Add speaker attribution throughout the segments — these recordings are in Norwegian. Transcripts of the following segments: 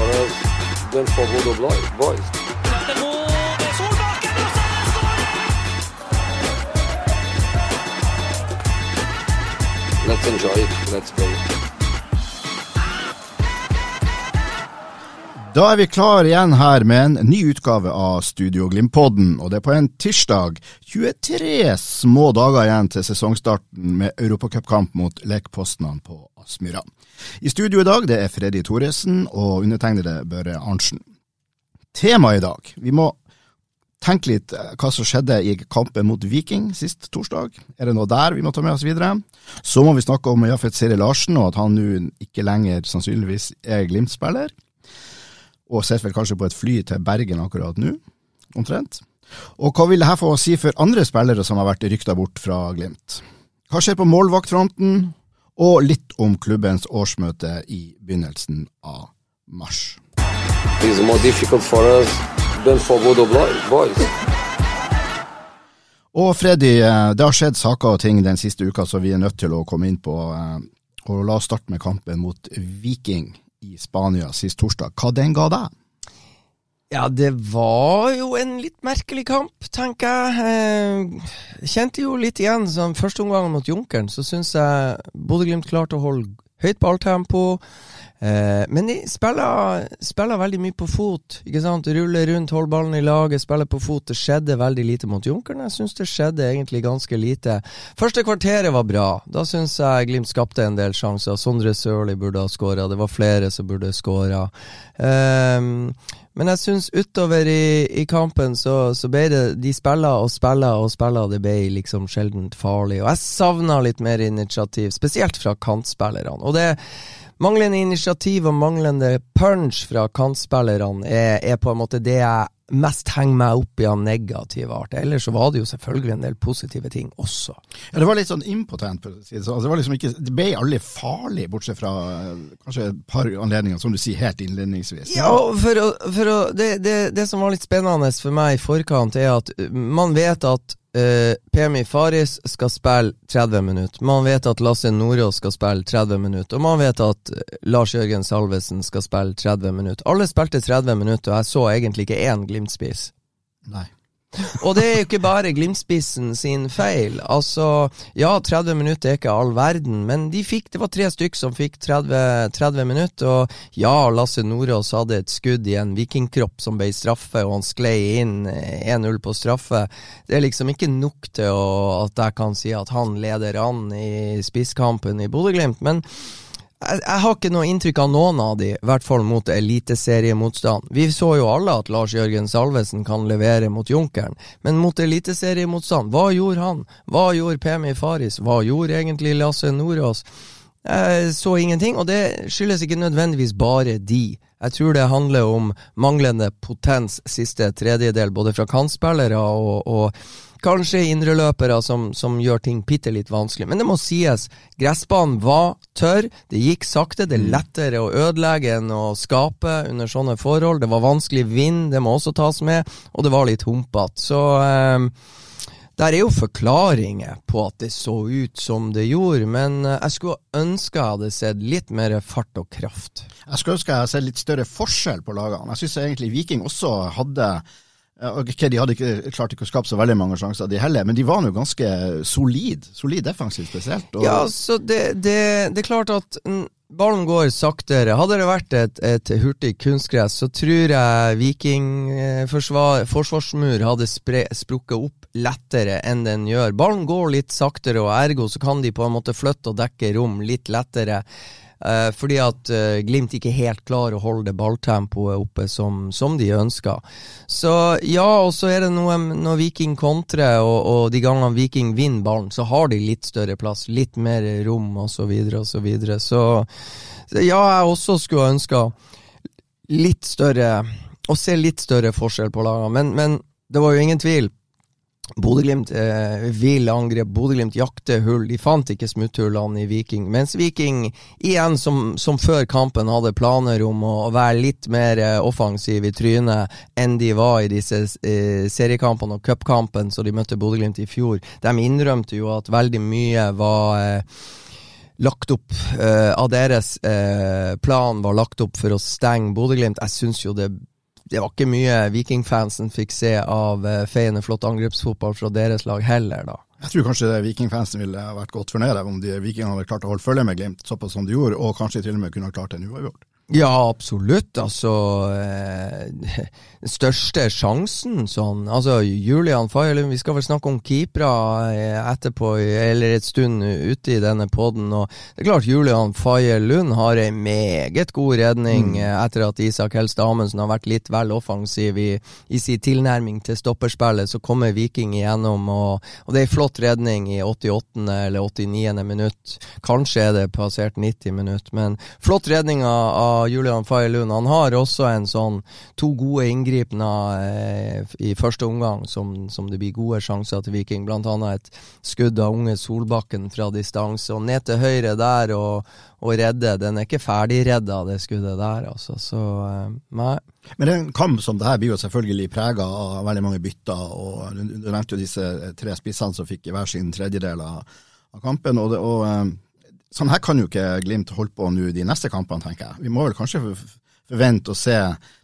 Speaker 1: Difficult for us than for Bodo boys. Let's enjoy it. Let's go.
Speaker 2: Da er vi klar igjen her med en ny utgave av Studio Glimt-podden, og det er på en tirsdag. 23 små dager igjen til sesongstarten med europacupkamp mot Lekpostnan på Aspmyra. I studio i dag det er Freddy Thoresen og undertegnede Børre Arntzen. Temaet i dag, vi må tenke litt eh, hva som skjedde i kampen mot Viking sist torsdag. Er det noe der vi må ta med oss videre? Så må vi snakke om Jafet Seri Larsen, og at han nå ikke lenger sannsynligvis er Glimt-spiller og sitter vel kanskje på et fly til Bergen akkurat nå, omtrent. Og hva vil dette få å si for andre spillere som har vært rykta bort fra Glimt? Hva skjer på målvaktfronten? Og litt om klubbens årsmøte i begynnelsen av mars. Og Freddy, eh, det har skjedd saker og ting den siste uka som vi er nødt til å komme inn på. eh, Og la oss starte med kampen mot Viking i Spania sist torsdag. Hva den ga deg?
Speaker 3: Ja, det var jo en litt merkelig kamp, tenker jeg. Eh, kjente jo litt igjen som første omgang mot Junkeren, så syns jeg Bodø-Glimt klarte å holde høyt balltempo. Eh, men de spiller, spiller veldig mye på fot. ikke sant? Ruller rundt, holder ballen i laget, spiller på fot. Det skjedde veldig lite mot Junkeren. Jeg syns det skjedde egentlig ganske lite. Første kvarteret var bra. Da syns jeg Glimt skapte en del sjanser. Sondre Sørli burde ha skåra. Det var flere som burde skåra. Eh, men jeg syns utover i, i kampen så, så ble det De spiller og spiller og spiller, det ble liksom sjeldent farlig. Og jeg savna litt mer initiativ, spesielt fra kantspillerne. Og det Manglende initiativ og manglende punch fra kantspillerne er, er på en måte det jeg mest henger meg opp i av negativ art. Ellers så var det jo selvfølgelig en del positive ting også.
Speaker 2: Ja, Det var litt sånn impotent. for å si Det sånn. Altså, det, var liksom ikke, det ble aldri farlig, bortsett fra eh, kanskje et par anledninger, som du sier helt innledningsvis.
Speaker 3: Ja, for å, for å, det, det, det som var litt spennende for meg i forkant, er at uh, man vet at uh, Pemi Faris skal spille 30 minutter. Man vet at Lasse Nordås skal spille 30 minutter. Og man vet at uh, Lars Jørgen Salvesen skal spille 30 minutter. Alle spilte 30 minutter, og jeg så egentlig ikke én Glimt-spiss.
Speaker 2: Nei.
Speaker 3: Og det er jo ikke bare Glimt-spissen sin feil. Altså, ja, 30 minutter er ikke all verden, men de fikk, det var tre stykk som fikk 30, 30 minutter. Og ja, Lasse Nordås hadde et skudd i en vikingkropp som ble straffe, og han sklei inn 1-0 på straffe. Det er liksom ikke nok til å, at jeg kan si at han leder an i spisskampen i Bodø-Glimt, men jeg, har ikke noe inntrykk av noen av de, i hvert fall mot eliteseriemotstand. Vi så jo alle at Lars Jørgen Salvesen kan levere mot Junkeren, men mot eliteseriemotstand, hva gjorde han? Hva gjorde Pemi Faris? Hva gjorde egentlig Lasse Nordås? Jeg så ingenting, og det skyldes ikke nødvendigvis bare de. Jeg tror det handler om manglende potens siste tredjedel, både fra kantspillere og, og kanskje indreløpere som, som gjør ting bitte litt vanskelig. Men det må sies, gressbanen var tørr, det gikk sakte, det er lettere å ødelegge enn å skape under sånne forhold. Det var vanskelig vind, det må også tas med, og det var litt humpete. Så eh, der er jo forklaringer på at det så ut som det gjorde, men eh, jeg skulle ønske jeg hadde sett litt mer fart og kraft.
Speaker 2: Jeg skulle ønske jeg hadde sett litt større forskjell på lagene. Jeg syns egentlig Viking også hadde Ok, De hadde ikke, klart ikke å skape så veldig mange sjanser, de heller, men de var nå ganske solid. Solid defensivt spesielt. Og...
Speaker 3: Ja, så det, det, det er klart at ballen går saktere. Hadde det vært et, et hurtig kunstgress, så tror jeg Viking eh, forsvar, forsvarsmur hadde spre, sprukket opp lettere enn den gjør. Ballen går litt saktere, og ergo så kan de på en måte flytte og dekke rom litt lettere. Eh, fordi at eh, Glimt ikke helt klarer å holde balltempoet oppe som, som de ønsker. Så ja, og så er det noe når Viking kontrer, og, og, de gangene Viking vinner ballen, så har de litt større plass, litt mer rom osv. Så, videre, og så, videre. så ja, jeg også skulle ønska litt større Å se litt større forskjell på lagene, men, men det var jo ingen tvil. Bodø-Glimt eh, vil angre, Bodø-Glimt jakter hull. De fant ikke smutthullene i Viking. Mens Viking, igjen som, som, før kampen, hadde planer om å være litt mer eh, offensiv i trynet enn de var i disse eh, seriekampene og cupkampen så de møtte Bodø-Glimt i fjor. De innrømte jo at veldig mye var eh, lagt opp eh, av deres eh, plan var lagt opp for å stenge Bodø-Glimt. Jeg syns jo det det var ikke mye Vikingfansen fikk se av uh, feiende flott angrepsfotball fra deres lag heller, da.
Speaker 2: Jeg tror kanskje Vikingfansen ville vært godt fornøyd om de Vikingene hadde klart å holde følge med Glimt såpass som de gjorde, og kanskje til og med kunne ha klart en uavgjort.
Speaker 3: Ja, absolutt. Altså eh, Den største sjansen sånn Altså, Julian Fajelund, Vi skal vel snakke om keepere eh, etterpå, eller et stund ute i denne poden. Og det er klart Julian Fajelund har ei meget god redning mm. Eh, etter at Isak Helst Amundsen har vært litt vel offensiv i, i sin tilnærming til stopperspillet. Så kommer Viking igjennom, og, og det er ei flott redning i 88. eller 89. minutt. Kanskje er det passert 90 minutt, men flott redning av Julian Faye Lund. Han har også en sånn to gode inngripener eh, i første omgang som, som, det blir gode sjanser til Viking. Blant annet et skudd av unge Solbakken fra distanse, og ned til høyre der og, og redde. Den er ikke ferdigredda, det skuddet der, altså. Så eh, nei.
Speaker 2: Men en kamp som det her blir jo selvfølgelig prega av veldig mange bytter. og Du nevnte jo disse tre spissene som fikk hver sin tredjedel av, av kampen. og, det, og eh, sånn her kan jo ikke Glimt holde på nå de neste kampene, tenker jeg. Vi må vel kanskje forvente å se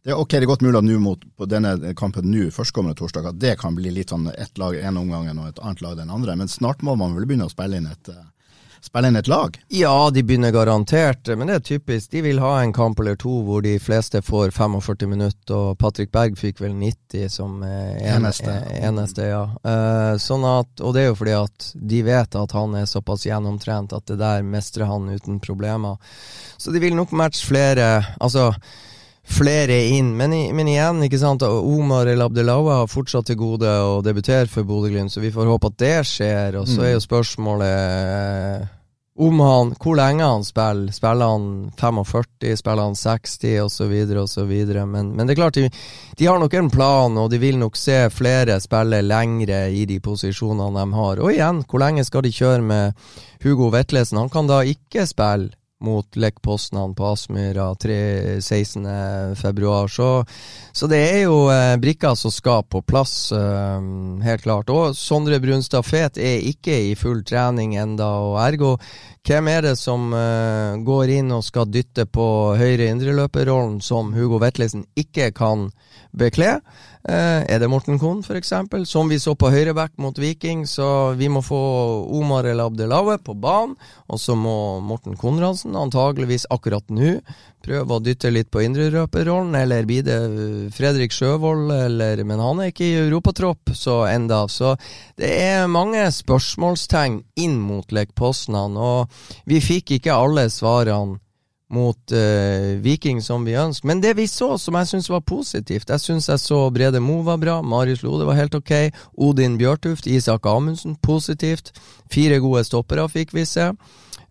Speaker 2: Det er okay, det er godt mulig at nå mot på denne kampen nå, førstkommende torsdag, at det kan bli litt sånn ett lag en omgang og et annet lag den andre, men snart må man vel begynne å spille inn et spille inn et lag?
Speaker 3: Ja, de begynner garantert, men det er typisk. De vil ha en kamp eller to hvor de fleste får 45 minutter, og Patrick Berg fikk vel 90 som en, eneste. eneste ja. Uh, sånn at, og det er jo fordi at de vet at han er såpass gjennomtrent at det der mestrer han uten problemer. Så de vil nok matche flere. altså flere inn. Men, men, igjen, ikke sant, Omar El Abdelawa har fortsatt til gode å debutere for Bodø-Glimt, så vi får håpe at det skjer. Og så er jo spørsmålet om han, hvor lenge han spiller. Spiller han 45, spiller han 60 osv. osv. Men, men det er klart, de, de, har nok en plan, og de vil nok se flere spille lengre i de posisjonene de har. Og igjen, hvor lenge skal de kjøre med Hugo Vetlesen? Han kan da ikke spille mot Lech Poznan på Aspmyra 16.2. Så, så det er jo eh, brikker som skal på plass, eh, helt klart. Og Sondre Brunstad Fet er ikke i full trening enda, og ergo hvem er det som eh, går inn og skal dytte på høyre indreløperrollen som Hugo Vetlesen ikke kan bekle? Eh, er det Morten Kohn, f.eks., som vi så på høyreback mot Viking? Så vi må få Omar El Abdelawe på banen, og så må Morten Konradsen antageligvis akkurat nå prøve å dytte litt på indrerøperrollen, eller blir det Fredrik Sjøvold, eller Men han er ikke i europatropp så enda, så det er mange spørsmålstegn inn mot Lech Poznan, og vi fikk ikke alle svarene mot uh, Viking som vi ønsker. Men det vi så som jeg syns var positivt Jeg syns jeg så Brede Mo var bra, Marius Lode var helt ok, Odin Bjørtuft, Isak Amundsen positivt. Fire gode stoppere fikk vi se.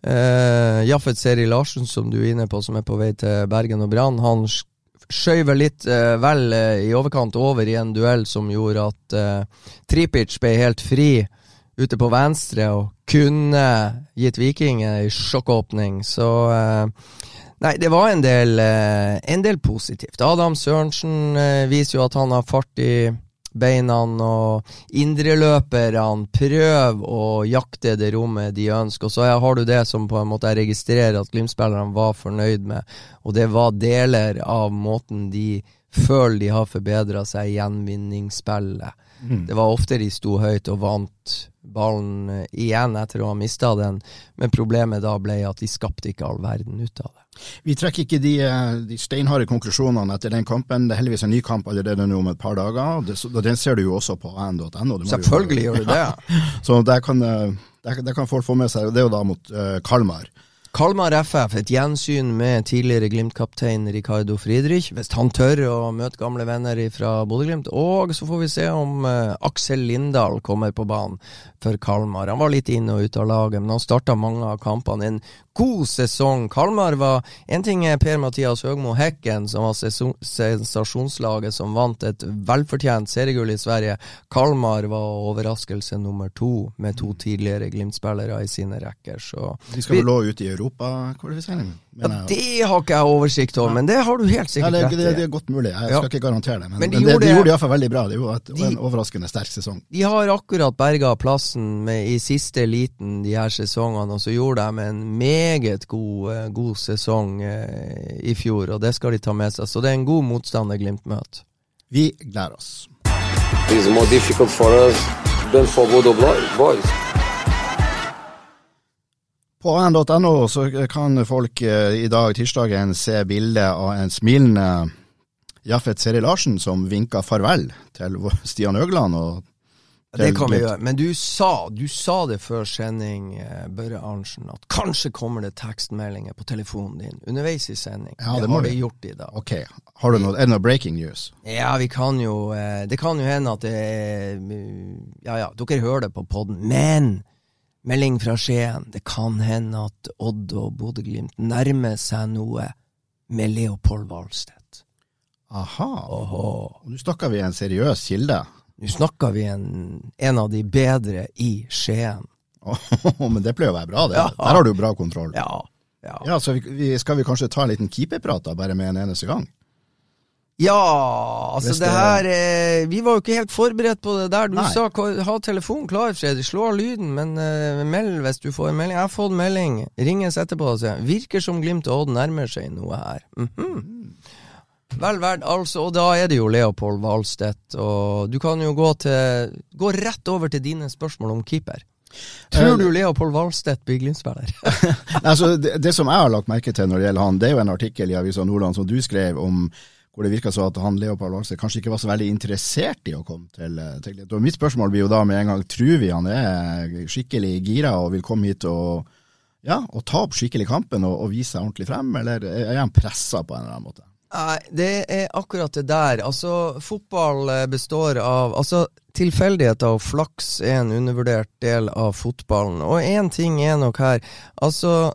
Speaker 3: Uh, Jaffet Seri Larsen, som du er inne på, som er på vei til Bergen og Brann, han skjøv litt uh, vel i overkant over i en duell som gjorde at Tripic ble helt fri ute på venstre og kunne gitt Viking ei sjokkåpning. Så Nei, det var en del, en del positivt. Adam Sørensen viser jo at han har fart i beina, og indreløperne prøver å jakte det rommet de ønsker. Og så har du det som på en måte jeg registrerer at Glimt-spillerne var fornøyd med, og det var deler av måten de føler de har forbedra seg i gjenvinningsspillet. Mm. Det var ofte de sto høyt og vant ballen eh, igjen etter å ha mista den, men problemet da ble at de skapte ikke all verden ut av det.
Speaker 2: Vi trekker ikke de, eh, de steinharde konklusjonene etter den kampen. Det er heldigvis en ny kamp allerede nå om et par dager. og Den ser du jo også på an.no.
Speaker 3: Selvfølgelig gjør du det.
Speaker 2: Så der kan, eh, der, der kan, folk få med seg Det er jo da mot uh, Kalmar.
Speaker 3: Kalmar FF, et gjensyn med tidligere Glimt-kaptein Ricardo Friedrich. Hvis han tør å møte gamle venner fra Bodø-Glimt. Og så får vi se om uh, Aksel Lindahl kommer på banen for Kalmar. Han var litt inn og ut av laget, men han starta mange av kampene. En god sesong. Kalmar var En ting er Per-Mathias Høgmo Hekken, som var sensasjonslaget som vant et velfortjent seriegull i Sverige. Kalmar var overraskelse nummer to, med to tidligere Glimt-spillere i sine rekker. Så
Speaker 2: De skal vel òg ut i Europakvalifisering?
Speaker 3: Ja, det har ikke jeg oversikt over, men det har du helt sikkert
Speaker 2: ja,
Speaker 3: rett i.
Speaker 2: det, det, er godt mulig, jeg
Speaker 3: Ja.
Speaker 2: skal ikke garantere det. Men,
Speaker 3: Men de
Speaker 2: men det,
Speaker 3: gjorde-
Speaker 2: de gjorde det iallfall veldig bra. Det var et,
Speaker 3: De-
Speaker 2: en overraskende sterk sesong.
Speaker 3: De har akkurat berga plassen med, i siste liten de her sesongene, og så gjorde de en meget god, eh, god sesong eh, i fjor, og det skal de ta med seg. Så det er en god motstander Glimt møter.
Speaker 2: Vi gleder oss.
Speaker 1: It's more difficult for us than for Bodo boys.
Speaker 2: På an.no så kan folk eh, i dag, tirsdagen, se bilde av en smilende Jaffet Seri Larsen som vinka farvel til Stian Øgland.
Speaker 3: Det kan vi gjøre. Men du sa, du sa det før sending, eh, Børre Arntzen, at kanskje kommer det tekstmeldinger på telefonen din underveis i sending.
Speaker 2: Ja, det
Speaker 3: det har
Speaker 2: vi.
Speaker 3: gjort i dag.
Speaker 2: Ok, har du noe, er det noe breaking news?
Speaker 3: Ja, vi kan jo eh, Det kan jo hende at det Ja ja, dere hører det på podden, men melding fra Skien. Det kan hende at Odd og Bodø-Glimt nærmer seg noe med Leopold Valstedt.
Speaker 2: Aha. Oho. Nå snakker vi en seriøs kilde.
Speaker 3: Nå snakker vi en, en av de bedre i Skien.
Speaker 2: Men det pleier å være bra, det.
Speaker 3: Ja.
Speaker 2: Der har du bra kontroll.
Speaker 3: Ja. Ja,
Speaker 2: Ja, så vi, vi, Skal vi kanskje ta en liten keeperprat da, bare med en eneste gang?
Speaker 3: Ja altså det
Speaker 2: det-
Speaker 3: her eh, Vi var jo ikke helt forberedt på det der. Du
Speaker 2: Nei.
Speaker 3: sa ha telefonen klar, Fredrik. Slå av lyden, men eh, meld hvis du får en melding. Jeg har fått melding. Ringes etterpå sier virker som Glimt og Odd nærmer seg noe her. Mhm. Vel verdt, altså. Og da er det jo Leopold Valstedt. Og du kan jo gå til Gå rett over til dine spørsmål om keeper. Tror
Speaker 2: Eh,
Speaker 3: du Leopold Valstedt blir Glimt-spiller?
Speaker 2: Altså, det, det som jeg har lagt merke til når det gjelder han, det er jo en artikkel i Avisa Nordland som du skrev om hvor det virka så at han Leopold Valse kanskje ikke var så veldig interessert i å komme til, eh, til. Og Mitt spørsmål blir jo da med en gang, tror vi han er skikkelig gira og vil komme hit og, ja, og ta opp skikkelig kampen og, og vise seg ordentlig frem, eller er han pressa på en eller annen måte?
Speaker 3: Nei, det er akkurat det der. Altså, fotball eh, består av Altså, tilfeldigheter og flaks er en undervurdert del av fotballen. Og én ting er nok her Altså,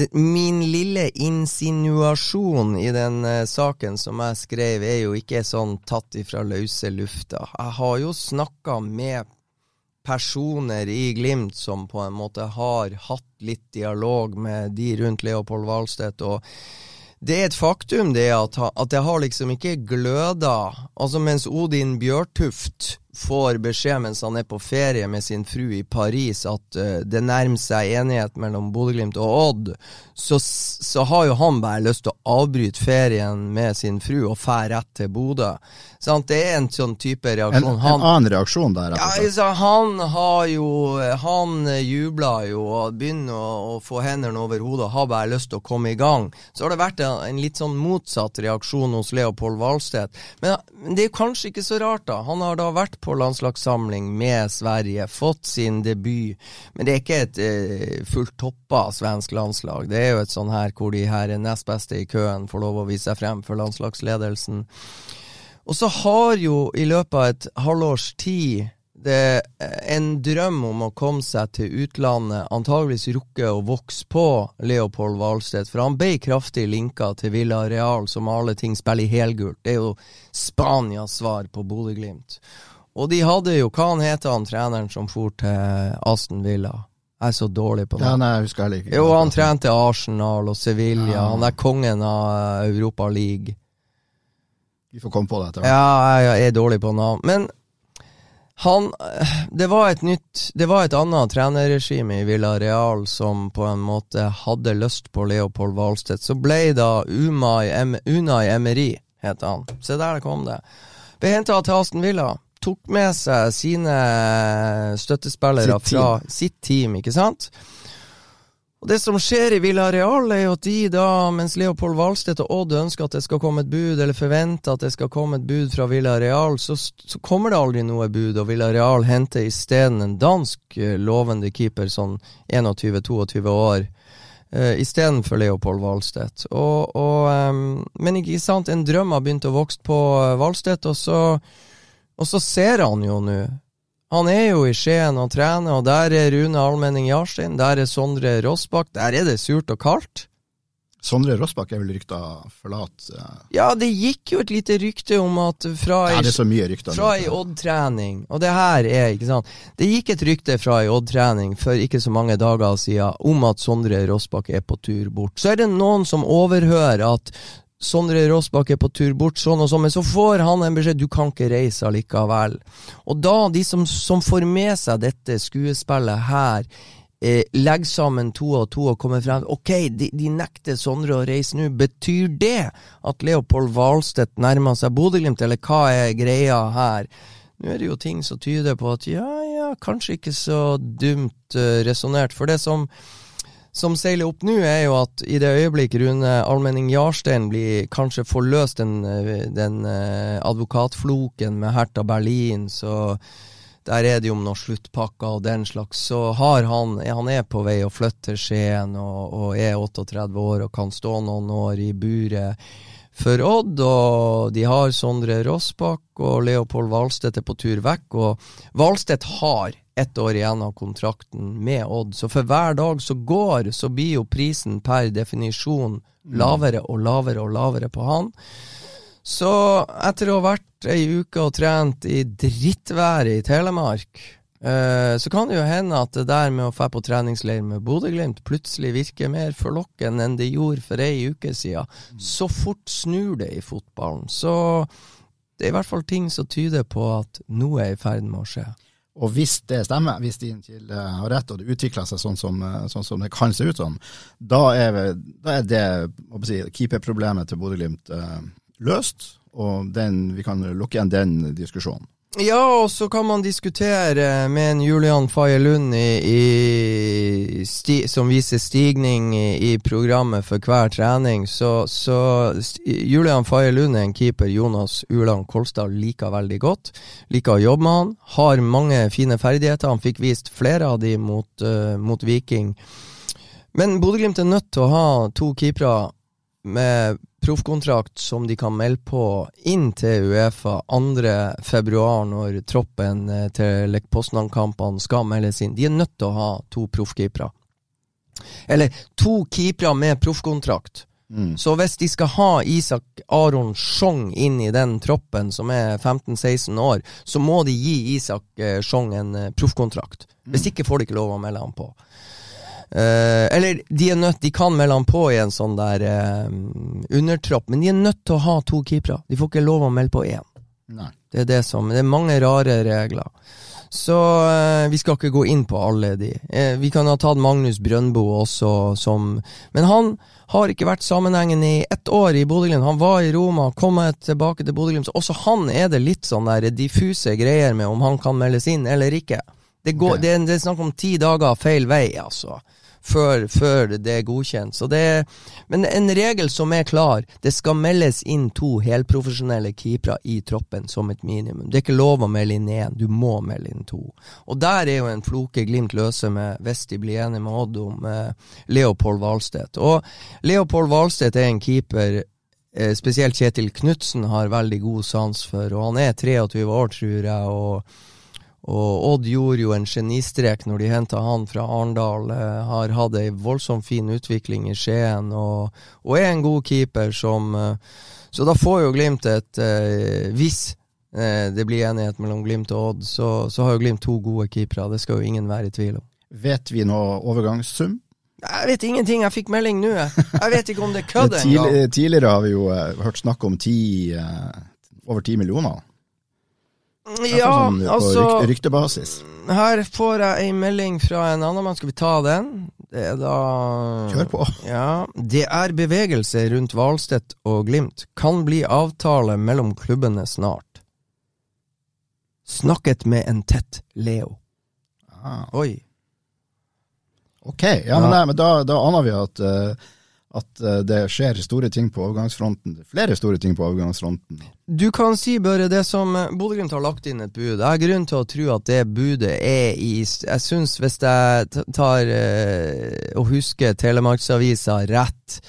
Speaker 3: det, min lille insinuasjon i den uh, saken som jeg skrev, er jo ikke sånn tatt ifra løse lufta. Jeg har jo snakka med personer i Glimt som på en måte har hatt litt dialog med de rundt Leopold Wahlstedt og det er et faktum det at, at det har liksom ikke gløda. Altså mens Odin Bjørtuft får beskjed mens han er på ferie med sin fru i Paris at uh, det nærmer seg enighet mellom Bodø-Glimt og Odd, så, så har jo han bare lyst til å avbryte ferien med sin fru og fære rett til Bodø. Sant? Det er en sånn type reaksjon.
Speaker 2: en
Speaker 3: Han,
Speaker 2: annen reaksjon der,
Speaker 3: ja, altså, han har jo Han jubler jo og begynner å, å få hendene over hodet og har bare lyst til å komme i gang. Så har det vært en, en litt sånn motsatt reaksjon hos Leopold Valstedt. Men, men det er kanskje ikke så rart, da. Han har da vært på landslagssamling med Sverige, fått sin debut. Men det er ikke et eh, fullt toppa svensk landslag. Det er jo et sånn her hvor de her nest beste i køen får lov å vise seg frem for landslagsledelsen. Og så har jo i løpet av et halvårs tid det eh, en drøm om å komme seg til utlandet antageligvis rukke å vokse på Leopold Wahlstedt, for han ble kraftig linka til Villarreal, som alle ting spiller i helgult. Det er jo Spanias svar på Bodø-Glimt. Og de hadde jo, hva han heter han treneren som for til Aston Villa? Jeg er så dårlig på
Speaker 2: Ja,
Speaker 3: navn.
Speaker 2: nei, jeg husker heller ikke.
Speaker 3: Jo, han trente Arsenal og Sevilla,
Speaker 2: Ja.
Speaker 3: han er kongen av Europa League.
Speaker 2: Vi får komme på det etter hvert.
Speaker 3: Ja, jeg er dårlig på navn. Men han Det var et nytt Det var et annet trenerregime i Villarreal som på en måte hadde lyst på Leopold Wahlstedt. Så ble da Umay, Unai Emery, het han. Se der kom det. Ble henta til Aston Villa. Tok med seg sine støttespillere
Speaker 2: Sitt
Speaker 3: fra sitt team, ikke sant? Og Det som skjer i Villareal, er jo at de da, mens Leopold Valstedt og Odd ønsker at det skal komme et bud, eller forventer at det skal komme et bud fra Villareal, så, så kommer det aldri noe bud, og Villareal henter isteden en dansk eh, lovende keeper, sånn 21-22 år, uh, istedenfor Leopold Valstedt. Og, og, um, men ikke sant, en drøm har begynt å vokse på Wahlstedt, Valstedt, og så, og så ser han jo nå. Han er jo i Skien og trener, og der er Rune Almenning Jarstein, der er Sondre Rossbakk, der er det surt og kaldt.
Speaker 2: Sondre Rossbakk er vel rykta forlat uh...
Speaker 3: Ja, det gikk jo et lite rykte om at fra
Speaker 2: ja,
Speaker 3: fra ei Odd-trening, og det her er, ikke sant? Det gikk et rykte fra ei Odd-trening for ikke så mange dager siden om at Sondre Rossbakk er på tur bort. Så er det noen som overhører at Sondre Råsbakk er på tur bort, sånn og sånn, men så får han en beskjed du kan ikke reise allikevel. Og da, de som, som får med seg dette skuespillet her, eh, legger sammen to og to og kommer frem Ok, de, de nekter Sondre å reise nå. Betyr det at Leopold Hvalstedt nærmer seg Bodø-Glimt, eller hva er greia her? Nå er det jo ting som tyder på at ja, ja, kanskje ikke så dumt uh, resonnert. For det som som seiler opp nå, er jo at i det øyeblikk Rune Almenning Jarstein blir kanskje får løst den, den uh, advokatfloken med Hertha Berlin, så der er det jo om noen sluttpakker og den slags. Så har han, han er på vei å flytte til Skien og, og, er 38 år og kan stå noen år i buret for Odd. Og de har Sondre Rossbakk og Leopold Valstedt er på tur vekk. Og Valstedt har ett år igjen av kontrakten med Odd. Så for hver dag som går, så blir jo prisen per definisjon lavere og lavere og lavere på han. Så etter å ha vært ei uke og trent i drittværet i Telemark, eh, så kan det jo hende at det der med å dra på treningsleir med Bodø-Glimt plutselig virker mer forlokkende enn det gjorde for ei uke siden. Så fort snur det i fotballen. Så det er i hvert fall ting som tyder på at noe er i ferd med å skje.
Speaker 2: Og hvis det stemmer, hvis Din Kilde har rett og det utvikler seg sånn som, eh, sånn som, det kan se ut som, da er, da er det si, keeperproblemet til Bodø-Glimt eh, løst, og den, vi kan lukke igjen den diskusjonen.
Speaker 3: Ja, og så kan man diskutere med en Julian Faye Lund i, i sti, som viser stigning i, i, programmet for hver trening. Så, så Julian Faye Lund er en keeper Jonas Uland Kolstad liker veldig godt. Liker å jobbe med han. Har mange fine ferdigheter. Han fikk vist flere av de mot, uh, mot Viking. Men Bodø-Glimt er nødt til å ha to keepere med proffkontrakt som de kan melde på inn til Uefa 2.2, når troppen eh, til Lech Poznan-kampene skal meldes inn. De er nødt til å ha to proffkeepere. Eller to keepere med proffkontrakt. Mm. Så hvis de skal ha Isak Aron Sjong inn i den troppen, som er 15-16 år, så må de gi Isak eh, Sjong en eh, proffkontrakt. Hvis mm. ikke får de ikke lov å melde han på. Uh, eller de er nødt De kan melde han på i en sånn der uh, undertropp, men de er nødt til å ha to keepere. De får ikke lov å melde på én. Det er det som Det er mange rare regler. Så uh, vi skal ikke gå inn på alle de. vi kan ha tatt Magnus Brøndbo også som Men han har ikke vært sammenhengende i ett år i Bodø-Glimt. Han var i Roma, kommet tilbake til Bodø-Glimt. Også han er det litt sånn der diffuse greier med om han kan meldes inn eller ikke. Det, går, okay. det, det er snakk om ti dager feil vei, altså før, før det er godkjent. Så det men en regel som er klar, det skal meldes inn to helprofesjonelle keepere i troppen som et minimum. Det er ikke lov å melde inn én, du må melde inn to. Og der er jo en floke Glimt løse med, hvis de blir enige med Odd om eh, Leopold Hvalstedt. Og Leopold Hvalstedt er en keeper eh, spesielt Kjetil Knutsen har veldig god sans for, og han er 23 år, tror jeg. og og Odd gjorde jo en genistrek når de henta han fra Arendal. Eh, har hatt ei voldsomt fin utvikling i Skien, og, og, er en god keeper som eh, Så da får jo Glimt et eh, Hvis eh, det blir enighet mellom Glimt og Odd, så, så, har jo Glimt to gode keepere. Det skal jo ingen være i tvil om.
Speaker 2: Vet vi noe overgangssum?
Speaker 3: Jeg vet ingenting, jeg fikk melding nå. Jeg vet ikke om det er kødd engang.
Speaker 2: Tidligere har vi jo hørt snakk om ti, over ti millioner.
Speaker 3: Ja, sånn altså
Speaker 2: ryk Ryktebasis.
Speaker 3: Her får jeg ei melding fra en annen mann. Skal vi ta den? Det er da
Speaker 2: Kjør på.
Speaker 3: Ja. Det er bevegelse rundt Hvalstedt og Glimt. Kan bli avtale mellom klubbene snart. Snakket med en tett Leo.
Speaker 2: Ah.
Speaker 3: Oi.
Speaker 2: Ok, ja, men, nei, men da, da, aner vi at, uh, at eh, det skjer store ting på overgangsfronten. Flere store ting på overgangsfronten.
Speaker 3: Du kan si bare det som Bodø-Glimt har lagt inn et bud. Jeg har grunn til å tro at det budet er i Jeg syns, hvis jeg tar eh, og husker Telemarksavisa rett,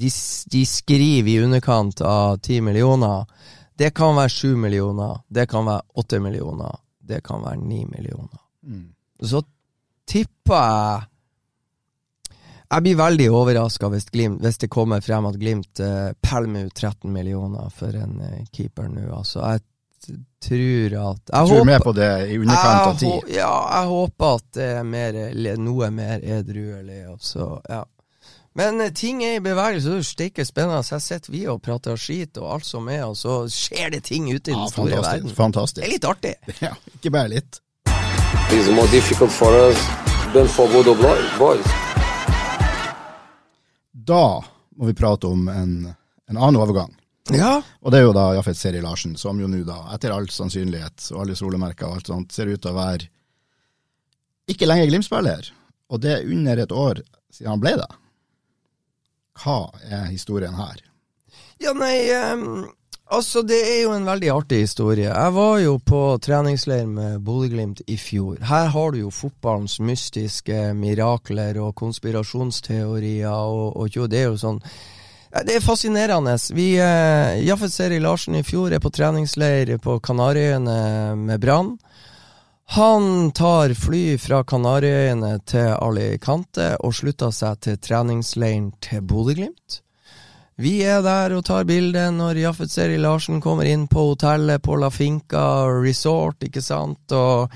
Speaker 3: de, de skriver i underkant av ti millioner. Det kan være sju millioner, det kan være åtte millioner, det kan være ni millioner. Så tipper jeg Jeg blir veldig overraska hvis, hvis det kommer frem at Glimt eh, pælmer ut 13 millioner for en eh, keeper nå. Altså, jeg tror at Jeg
Speaker 2: Tror håper, med på det i underkant av
Speaker 3: jeg
Speaker 2: ti?
Speaker 3: Ja, jeg håper at det er mer, noe mer edruelig. Altså, ja. Men eh, ting er i bevegelse, det er steike spennende. Så jeg sitter vi og prater skit og alt som er, og så skjer det ting ute i
Speaker 2: Ja,
Speaker 3: den store
Speaker 2: fantastisk.
Speaker 3: verden. Det er litt artig.
Speaker 2: Ja, ikke bare litt.
Speaker 1: It's more difficult for us than for Bodo boys.
Speaker 2: Da må vi prate om en, en annen overgang.
Speaker 3: Ja.
Speaker 2: Og det er jo da Jafet Seri Larsen, som jo nå da, etter all sannsynlighet og alle solemerker og alt sånt, ser ut til å være ikke lenger Glimt-spiller. Og det er under et år siden han ble det. Hva er historien her?
Speaker 3: Ja, nei ehm, Altså, det er jo en veldig artig historie. Jeg var jo på treningsleir med Bodø-Glimt i fjor. Her har du jo fotballens mystiske mirakler og konspirasjonsteorier og, og jo, det er jo sånn Det er fascinerende. Vi, eh, Jaffet Seri Larsen i fjor er på treningsleir på Kanariøyene med Brann. Han tar fly fra Kanariøyene til Alicante og slutter seg til treningsleiren til Bodø-Glimt. Vi er der og tar bilde når Jaffet Seri Larsen kommer inn på hotellet på La Finca Resort, ikke sant, og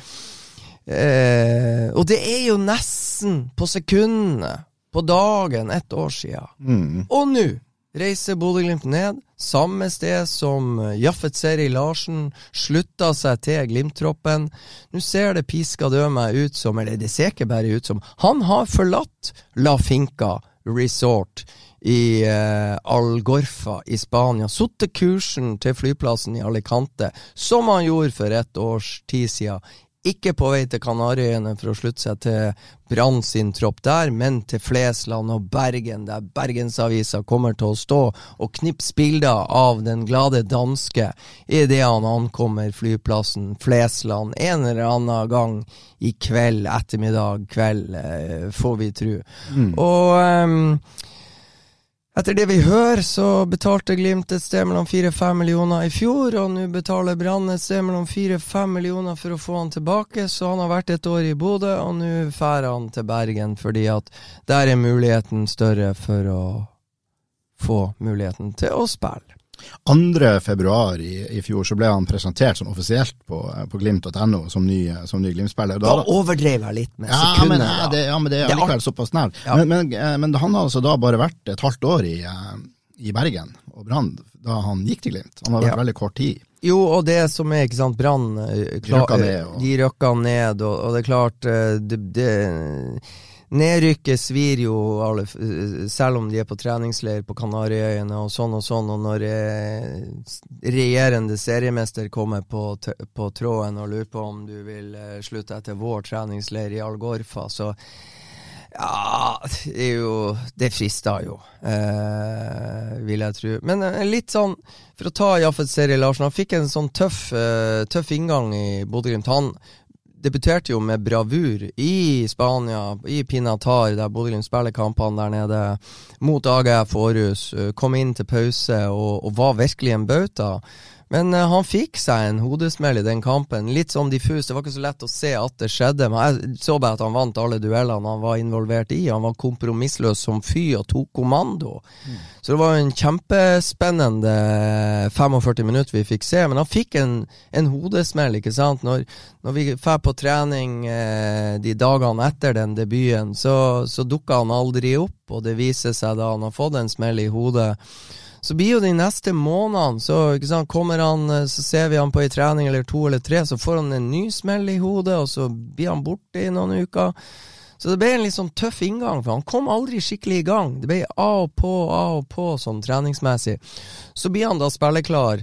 Speaker 3: eh, Og det er jo nesten på sekundene, på dagen, ett år sia. Og nå reiser Bodø-Glimt ned, samme sted som Jaffet Seri Larsen slutta seg til Glimt-troppen. Nå ser det piska dø meg ut som, eller det ser ikke bare ut som, han har forlatt La Finca Resort i eh, Algorfa i Spania. Satte kursen til flyplassen i Alicante, som han gjorde for et års tid siden. Ikke på vei til Kanariøyene for å slutte seg til Brann sin tropp der, men til Flesland og Bergen, der Bergensavisa kommer til å stå og knipse bilder av den glade danske idet han ankommer flyplassen Flesland en eller annen gang i kveld, ettermiddag, kveld, eh, får vi tro. Og ehm, etter det vi hører, så betalte Glimt et sted mellom 4-5 millioner i fjor, og nå betaler Brann et sted mellom 4-5 millioner for å få han tilbake, så han har vært et år i Bodø, og nå drar han til Bergen, fordi at der er muligheten større for å få muligheten til å spille.
Speaker 2: 2. februar i, i fjor så ble han presentert sånn offisielt på, på glimt.no som ny, som ny Glimt-spiller.
Speaker 3: Da overdrev jeg litt med
Speaker 2: Ja, men, ja, det, ja, men det er
Speaker 3: Det
Speaker 2: allikevel såpass nært.
Speaker 3: Ja.
Speaker 2: Men, men, eh, men han har altså da bare vært et halvt år i, eh, i Bergen og Brann da han gikk til Glimt. Han har vært
Speaker 3: Ja.
Speaker 2: veldig kort tid.
Speaker 3: Jo, og det som er, ikke sant, Brann De
Speaker 2: røkka ned, og-
Speaker 3: De røkka ned, og, og det er klart eh, det, det, Nedrykket svir jo, alle, selv om de er på treningsleir på Kanariøyene og sånn og sånn, og når eh, regjerende seriemester kommer på, på tråden og lurer på om du vil eh, slutte etter vår treningsleir i Algorfa, så ja, det jo Det frister jo, eh, vil jeg tro. Men eh, litt sånn, for å ta Jaffet Seri Larsen, han fikk en sånn tøff, eh, tøff inngang i Bodø-Glimt. Debuterte jo med bravur i Spania, i Pinatar, der Bodø-Glimt spiller kampene der nede, mot AGF Århus. eh, Kom inn til pause og, og var virkelig en bauta. Men uh, han fikk seg en hodesmell i den kampen. Litt sånn diffus. Det var ikke så lett å se at det skjedde. Men jeg så bare at han vant alle duellene han var involvert i. Han var kompromissløs som fy og tok kommando. Så det var en kjempespennende 45 minutter vi fikk se. Men han fikk en, en hodesmell, ikke sant. Når, når vi drar på trening eh, de dagene etter den debuten, så, så dukka han aldri opp. Og det viser seg da han har fått en smell i hodet. Så blir jo de neste månedene, så sant, kommer han, eh, så ser vi han på ei trening eller to eller tre, så får han en ny smell i hodet, og så blir han borte i noen uker. Så det ble en litt sånn tøff inngang, for han kom aldri skikkelig i gang. Det ble av og på, av og på sånn treningsmessig. Så blir han da spilleklar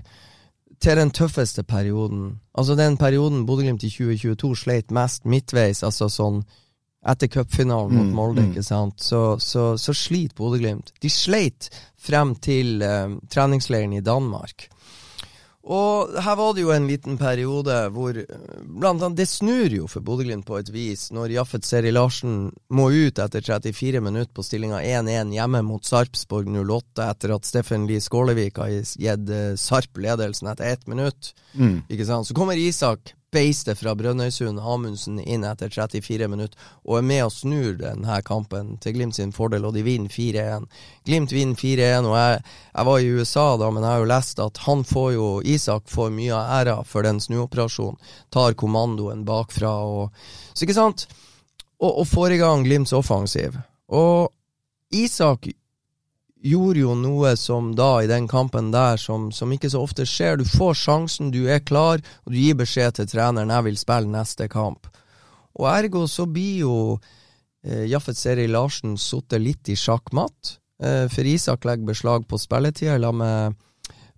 Speaker 3: til den tøffeste perioden. Altså den perioden Bodø-Glimt i 2022 sleit mest midtveis, altså sånn etter cupfinalen mot
Speaker 2: Mm,
Speaker 3: Molde,
Speaker 2: mm.
Speaker 3: ikke sant, så, så, så sliter Bodø-Glimt. De sleit frem til um, treningsleiren i Danmark. Og her var det jo en liten periode hvor eh, blant annet Det snur jo for Bodø-Glimt på et vis, når Jaffet Seri Larsen må ut etter 34 minutter på stillinga 1-1 hjemme mot Sarpsborg 08, etter at Steffen Lie Skålevik har gitt eh, Sarp ledelsen etter ett minutt.
Speaker 2: Mm.
Speaker 3: Ikke sant? Så kommer Isak Beiste fra Brønnøysund Amundsen inn etter 34 minutter og er med og snur denne kampen til Glimt sin fordel, og de vinner 4-1. Glimt vinner 4-1, og jeg, jeg var i USA da, men jeg har jo lest at han får jo Isak får mye av æra for den snuoperasjonen. Tar kommandoen bakfra og Så ikke sant? Og, og får i gang Glimts offensiv. Og Isak gjorde jo noe som da, i den kampen der, som, som ikke så ofte skjer. Du får sjansen, du er klar, og du gir beskjed til treneren 'jeg vil spille neste kamp'. Og ergo så blir jo eh, Jaffet Seri Larsen sittet litt i sjakkmatt, eh, for Isak legger beslag på spilletida sammen med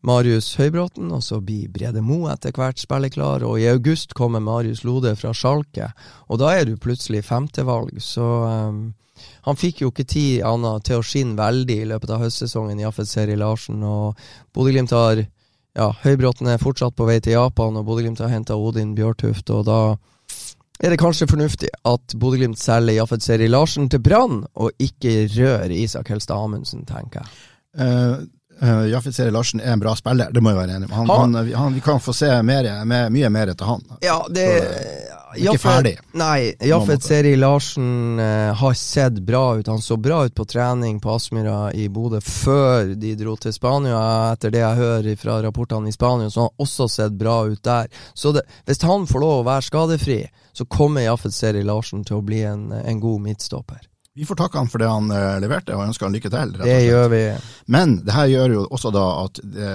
Speaker 3: Marius Høybråten, og så blir Brede Mo etter hvert spilleklar, og i august kommer Marius Lode fra Sjalke, og da er du plutselig femtevalg, så eh, han fikk jo ikke tid Anna, til å skinne veldig i løpet av høstsesongen, Jaffet Seri Larsen, og Bodø-Glimt har ja, Høybråten er fortsatt på vei til Japan, og Bodø-Glimt har henta Odin Bjørtuft, og da er det kanskje fornuftig at Bodø-Glimt selger Jaffet Seri Larsen til Brann, og ikke rører Isak Helstad Amundsen, tenker jeg.
Speaker 2: Uh, uh, Jaffet Seri Larsen er en bra spiller, det må jeg være enig med. Han,
Speaker 3: Han-
Speaker 2: han, han, vi kan få se mer, mer, mye mer etter han.
Speaker 3: Ja, det
Speaker 2: Så ikke ferdig.
Speaker 3: Nei, Jaffet. Seri Larsen uh, har sett bra ut. Han så bra ut på trening på Aspmyra i Bodø før de dro til Spania. Etter det jeg hører fra rapportene i Spania, så har han også sett bra ut der. Så det, hvis han får lov å være skadefri, så kommer Jaffet Seri Larsen til å bli en, en god midtstopper.
Speaker 2: Vi får takke han for det han eh, leverte, og ønsker han lykke til.
Speaker 3: Det gjør vi.
Speaker 2: Men det her gjør jo også da at det,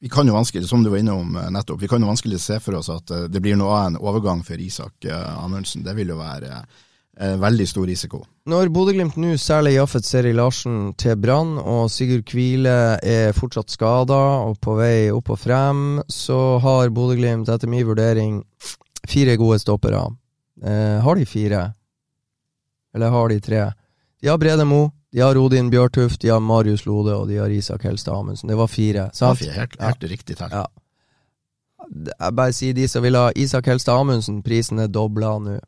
Speaker 2: vi kan jo vanskelig, som du var innom eh, nettopp, vi kan jo vanskelig se for oss at eh, det blir noe av en overgang for Isak eh, Amundsen. Det vil jo være eh, veldig stor risiko.
Speaker 3: Når Bodø-Glimt nå særlig Jaffet Seri Larsen til Brann, og Sigurd Kvile er fortsatt skada og på vei opp og frem, så har Bodø-Glimt etter min vurdering fire gode stoppere. Eh, har de fire? Eller har de tre? De har Brede Mo, de har Odin Bjørtuft, de har Marius Lode og de har Isak Helstad Amundsen. Det var fire. sant?
Speaker 2: Helt, helt, ja. riktig tall.
Speaker 3: Ja. Jeg bare sier de som vil ha Isak Helstad Amundsen, prisen er dobla nå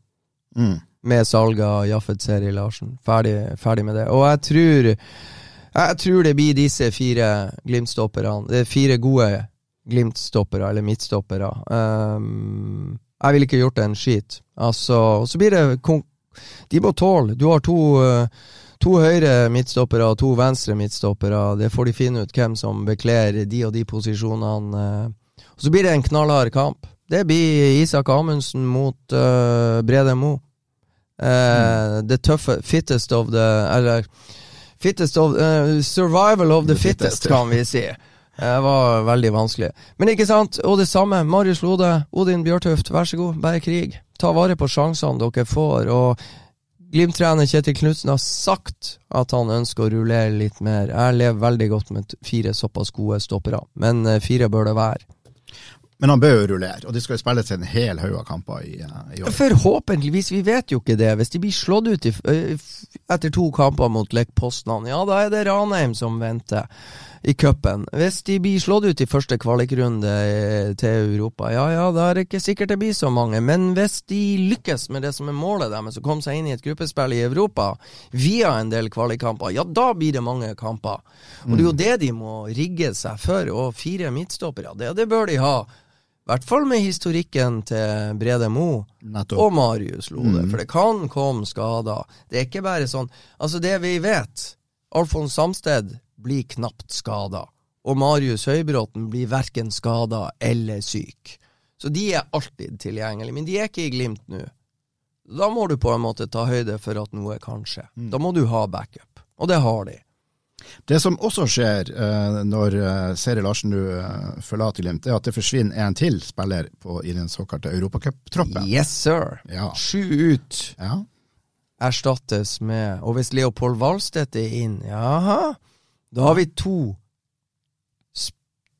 Speaker 2: Mm.
Speaker 3: med salget av Jaffet Seri Larsen. Ferdig, ferdig med det. Og jeg tror Jeg tror det blir disse fire Glimt-stopperne. Det er fire gode Glimt-stoppere, eller midtstoppere. Um, jeg ville ikke gjort en skit. Altså, og så blir det De må tåle. Du har to uh, To høyre midtstoppere og to venstre midtstoppere. Det får de finne ut hvem som bekler de og de posisjonene. uh. Og så blir det en knallhard kamp. Det blir Isak Amundsen mot uh, Brede Mo. Eh, Det tøffe Fittest of the Eller Fittest of uh, Survival of the,
Speaker 2: The
Speaker 3: fittest,
Speaker 2: fittest,
Speaker 3: kan vi si. Det var veldig vanskelig. Men ikke sant, og det samme. Marius Lode, Odin Bjørtuft, vær så god, bare krig. Ta vare på sjansene dere får. Og Glimt-trener Kjetil Knutsen har sagt at han ønsker å rullere litt mer. Jeg lever veldig godt med fire såpass gode stoppere, men eh, fire bør det være.
Speaker 2: Men han bør jo rullere, og det skal jo spilles en hel haug av kamper i, eh, i år.
Speaker 3: Forhåpentligvis, vi vet jo ikke det. Hvis de blir slått ut i, etter to kamper mot Lech Poznan, ja da er det Ranheim som venter i cupen. Hvis de blir slått ut i første kvalikrunde eh, til Europa, ja ja, da er det ikke sikkert det blir så mange. Men hvis de lykkes med det som er målet deres, å komme seg inn i et gruppespill i Europa via en del kvalikkamper, ja da blir det mange kamper. Og det er jo det de må rigge seg for. Og fire midtstoppere, det, det bør de ha. I hvert fall med historikken til Brede Mo
Speaker 2: Nettopp.
Speaker 3: og Marius Lode, for det kan komme skader. Det er ikke bare sånn Altså, det vi vet Alfons Samsted blir knapt skada, og Marius Høybråten blir verken skada eller syk. Så de er alltid tilgjengelige, men de er ikke i Glimt nå. Da må du på en måte ta høyde for at noe kan skje. Da må du ha backup, og det har de.
Speaker 2: Det som også skjer eh, når uh, Seri Larsen nå eh, forlater Glimt, er at det forsvinner en til spiller på, i den såkalte Europacuptroppen.
Speaker 3: Yes, sir!
Speaker 2: Ja.
Speaker 3: Sju ut
Speaker 2: Ja.
Speaker 3: erstattes med Og hvis Leopold Valstedt er inn, jaha, da har vi to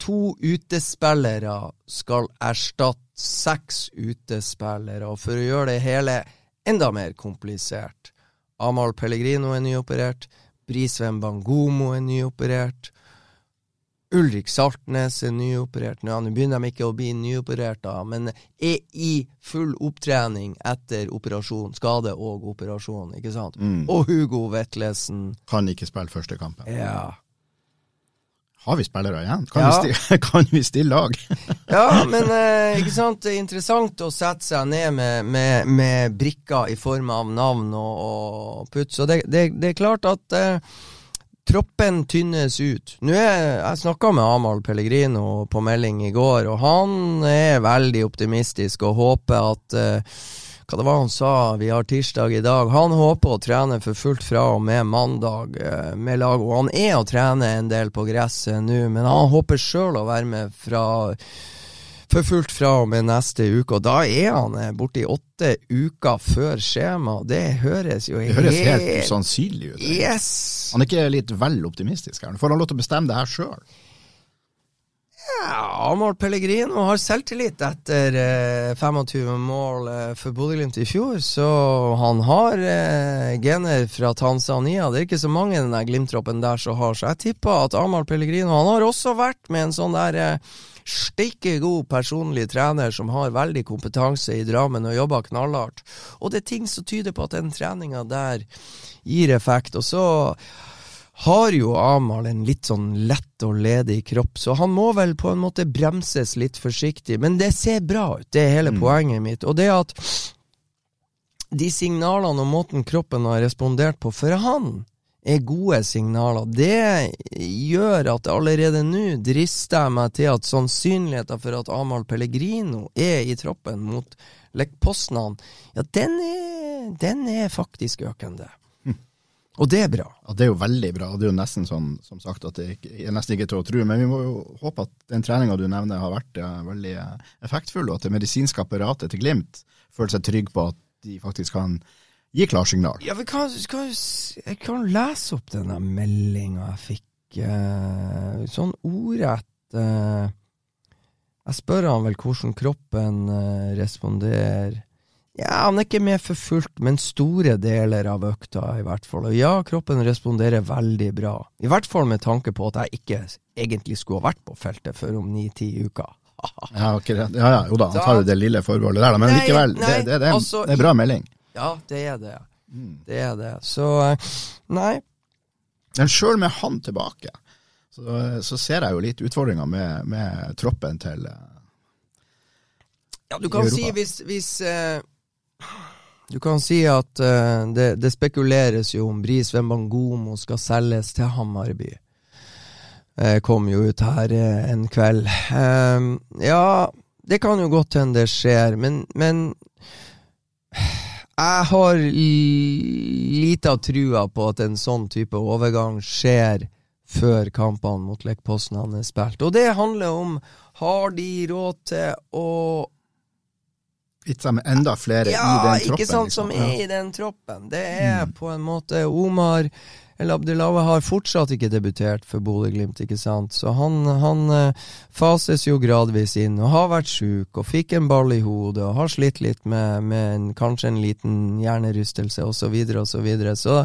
Speaker 3: To utespillere skal erstatte seks utespillere, og for å gjøre det hele enda mer komplisert. Amahl Pellegrino er nyoperert. Brisveen Bangomo er nyoperert. Ulrik Saltnes er nyoperert. Nå, nå begynner de ikke å bli nyoperert, da, men er i full opptrening etter operasjon, skade og operasjon, ikke sant?
Speaker 2: Mm.
Speaker 3: Og Hugo Vetlesen.
Speaker 2: Kan ikke spille første kampen.
Speaker 3: Ja.
Speaker 2: Har vi spillere igjen? Kan,
Speaker 3: Ja.
Speaker 2: vi, stille, kan vi stille lag?
Speaker 3: Ja, men eh, ikke sant, det er interessant å sette seg ned med, med, med brikker i form av navn og, og puts. Og det, det, det er klart at eh, troppen tynnes ut. Nå er, Jeg snakka med Amahl Pellegrino på melding i går, og han er veldig optimistisk og håper at uh, hva det var han sa, vi har tirsdag i dag. Han håper å trene for fullt fra og med mandag uh, med laget. og han er å trene en del på gresset nå, men han håper sjøl å være med fra for fullt fra og med neste uke, og da er han eh, borti åtte uker før skjema. Det høres jo
Speaker 2: Det høres helt usannsynlig ut.
Speaker 3: Yes!
Speaker 2: Han er ikke litt vel optimistisk her? Får han lov til å bestemme det her sjøl?
Speaker 3: Ja, Amahl Pellegrino har selvtillit etter eh, 25 mål eh, for Bodø-Glimt i fjor, så han har eh, gener fra Tanzania. Det er ikke så mange den Glimt-troppen der som har, så jeg tipper at Amahl Pellegrino Han har også vært med en sånn der eh, steike god personlig trener som har veldig kompetanse i Drammen og jobber knallhardt. Og det er ting som tyder på at den treninga der gir effekt. Og så har jo Amahl en litt sånn lett og ledig kropp, så han må vel på en måte bremses litt forsiktig. Men det ser bra ut, det er hele poenget mitt. Og det at de signalene og måten kroppen har respondert på for han, er gode signaler. Det gjør at allerede nå drister jeg meg til at sannsynligheten for at Amahl Pellegrino er i troppen mot Lech Poznan, ja, den er, den er faktisk økende. Og det er bra.
Speaker 2: Ja, Det er jo veldig bra. Det er jo nesten sånn som sagt at det er nesten ikke til å tro. Men vi må jo håpe at den treninga du nevner har vært eh, veldig eh, effektfull, og at det medisinske apparatet til Glimt føler seg trygg på at de faktisk kan gi klarsignal.
Speaker 3: Ja, vi kan, kan, jeg kan lese opp denne meldinga jeg fikk, eh, sånn ordrett eh, Jeg spør han vel hvordan kroppen eh, responderer. Ja, han er ikke med for fullt, men store deler av økta, i hvert fall. Og ja, kroppen responderer veldig bra. I hvert fall med tanke på at jeg ikke egentlig skulle ha vært på feltet før om ni-ti uker.
Speaker 2: Ja, okay, ja, ja, jo da, han tar jo det lille forbeholdet der, da, men
Speaker 3: Nei,
Speaker 2: likevel.
Speaker 3: nei,
Speaker 2: det, det, det, er,
Speaker 3: altså,
Speaker 2: det er bra melding.
Speaker 3: Ja, det er det. Det er det. Så eh, nei.
Speaker 2: Men sjøl med han tilbake, så, så ser jeg jo litt utfordringer med, med troppen til eh,
Speaker 3: Ja, du kan si hvis, hvis uh, Du kan si at uh, det, det spekuleres jo om Bris Wembangomo skal selges til Hammarby. Uh, kom jo ut her en kveld. Ja, det kan jo godt hende det skjer, men, men jeg har lita trua på at en sånn type overgang skjer før kampene mot Lekposten han er spilt. Og det handler om har de råd til å
Speaker 2: seg med enda flere i den troppen.
Speaker 3: Ja, ikke sant,
Speaker 2: liksom.
Speaker 3: som er i den troppen. Det er på en måte Omar El Abdelawi har fortsatt ikke debutert for Bodø-Glimt, ikke sant. Så han, han eh, fases jo gradvis inn, og har vært sjuk, og fikk en ball i hodet, og har slitt litt med, med en, kanskje en liten hjernerystelse, osv., osv. Så, videre, og så, videre. så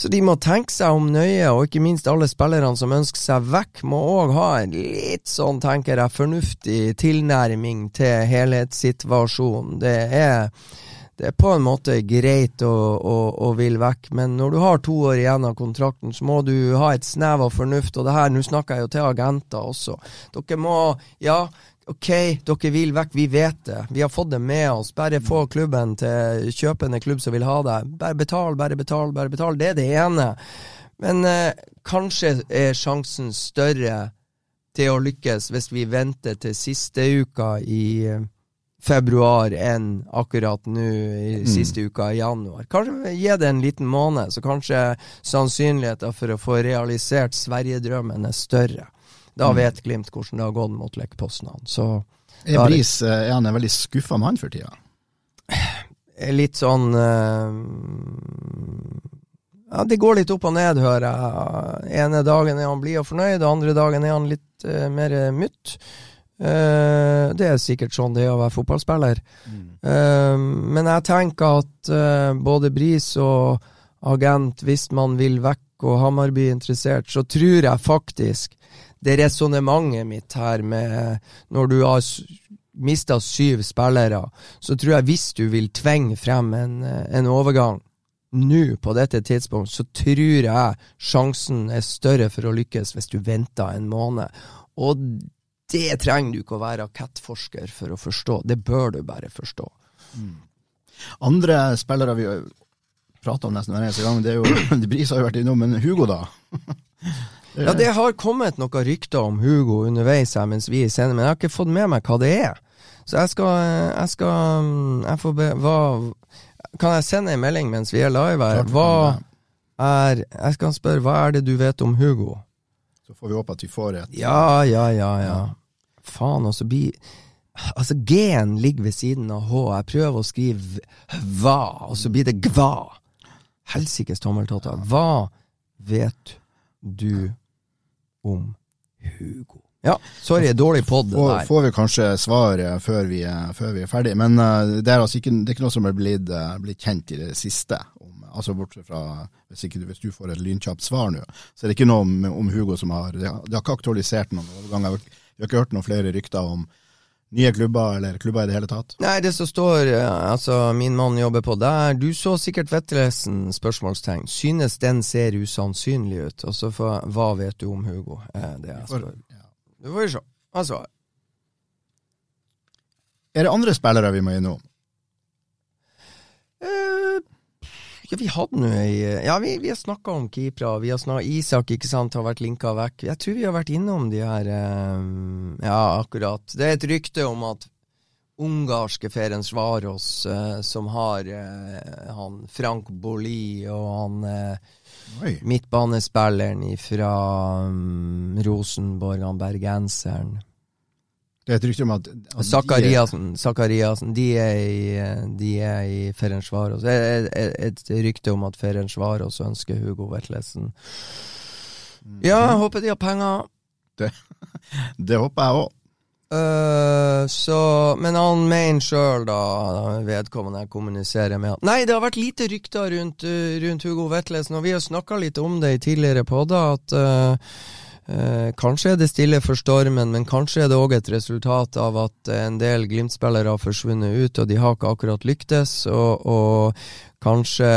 Speaker 3: så de må tenke seg om nøye, og ikke minst alle spillerne som ønsker seg vekk, må òg ha en litt sånn, tenker jeg, fornuftig tilnærming til helhetssituasjonen. Det er, det er på en måte greit å, å, å vil vekk, men når du har to år igjen av kontrakten, så må du ha et snev av fornuft, og det her, nå snakker jeg jo til agenter også. Dere må, ja, Ok, dere vil vekk, vi vet det. Vi har fått det med oss. Bare få klubben til kjøpende klubb som vil ha deg. Bare betal, bare betal, bare betal. Det er det ene. Men eh, kanskje er sjansen større til å lykkes hvis vi venter til siste uka i eh, februar enn akkurat nå i siste uka i januar. Kanskje gi det en liten måned, så kanskje sannsynligheten for å få realisert Sverigedrømmen er større. Da vet Glimt hvordan det har gått mot Lech Poznan.
Speaker 2: Er Bris eh, er han en veldig skuffa mann for tida?
Speaker 3: litt sånn uh, Ja, det går litt opp og ned, hører jeg. Ene dagen er han blid og fornøyd, andre dagen er han litt uh, mer mutt. Eh, det er sikkert sånn det er å være fotballspiller. Mm. men jeg tenker at eh, både Bris og agent, hvis man vil vekk og Hamarby er interessert, så tror jeg faktisk det resonnementet mitt her med når du har mista syv spillere, så tror jeg hvis du vil tvinge frem en, en overgang nå på dette tidspunkt, så tror jeg sjansen er større for å lykkes hvis du venter en måned. Og det trenger du ikke å være rakettforsker for å forstå. Det bør du bare forstå.
Speaker 2: Andre spillere vi prater om nesten hver eneste gang, det er jo Bris har jo vært innom, men Hugo, da?
Speaker 3: Ja, det har kommet noen rykter om Hugo underveis her mens vi er scenen, men jeg har ikke fått med meg hva det er. Så jeg skal Jeg skal Jeg får be hva Kan jeg sende en melding mens vi er live her? Hva er Jeg skal spørre, hva er det du vet om Hugo?
Speaker 2: Så får vi håpe at vi får et
Speaker 3: Ja, ja, ja, ja. Faen, og så blir Altså, G-en ligger ved siden av H. Jeg prøver å skrive hva, og så blir det gva. Helsikes tommeltotter. Hva vet du om Hugo? Ja, sorry, dårlig pod,
Speaker 2: Får, får vi kanskje svar eh, før vi, er- før vi er ferdig, men eh, det er altså ikke, det er ikke noe som er blitt, eh, blitt kjent i det siste. Om, altså Bortsett fra hvis, ikke, hvis du får et lynkjapt svar nå, så er det ikke noe om, om Hugo som har Det har, det har ikke aktualisert noen overganger. Vi har ikke hørt noen flere rykter om nye klubber, eller klubber i det hele tatt.
Speaker 3: Nei, det som står, eh, altså min mann jobber på der, du så sikkert Vettelesen, spørsmålstegn. Synes den ser usannsynlig ut? Og så får hva vet du om Hugo? Eh, det jeg spør. Du får jo se. Altså,
Speaker 2: er det andre spillere vi må innom?
Speaker 3: Eh, ja, vi hadde nå ei Ja, vi, vi har snakka om keepere. Vi har snakket, Isak ikke sant, har vært linka vekk. Jeg tror vi har vært innom de her um, Ja, akkurat. Det er et rykte om at ungarske Ferencvaros, uh, som har uh, han Frank Bolli og han
Speaker 2: uh,
Speaker 3: midtbanespilleren fra um, Rosenborg, han bergenseren
Speaker 2: Det er et rykte om at, at de-
Speaker 3: Zakariassen, Zakariassen, de er i, de er i Ferencvaros. Det er et, et rykte om at Ferencvaros ønsker Hugo Vetlesen. Ja, jeg håper de har penger.
Speaker 2: Det håper jeg òg.
Speaker 3: Uh, så, men han mener sjøl, da, vedkommende jeg kommuniserer med Nei, det har vært lite rykter rundt, rundt Hugo Vetlesen, og vi har snakka litt om det i tidligere podder, at øh, øh, kanskje er det stille for stormen, men kanskje er det òg et resultat av at en del Glimt-spillere har forsvunnet ut, og de har ikke akkurat lyktes, og, og kanskje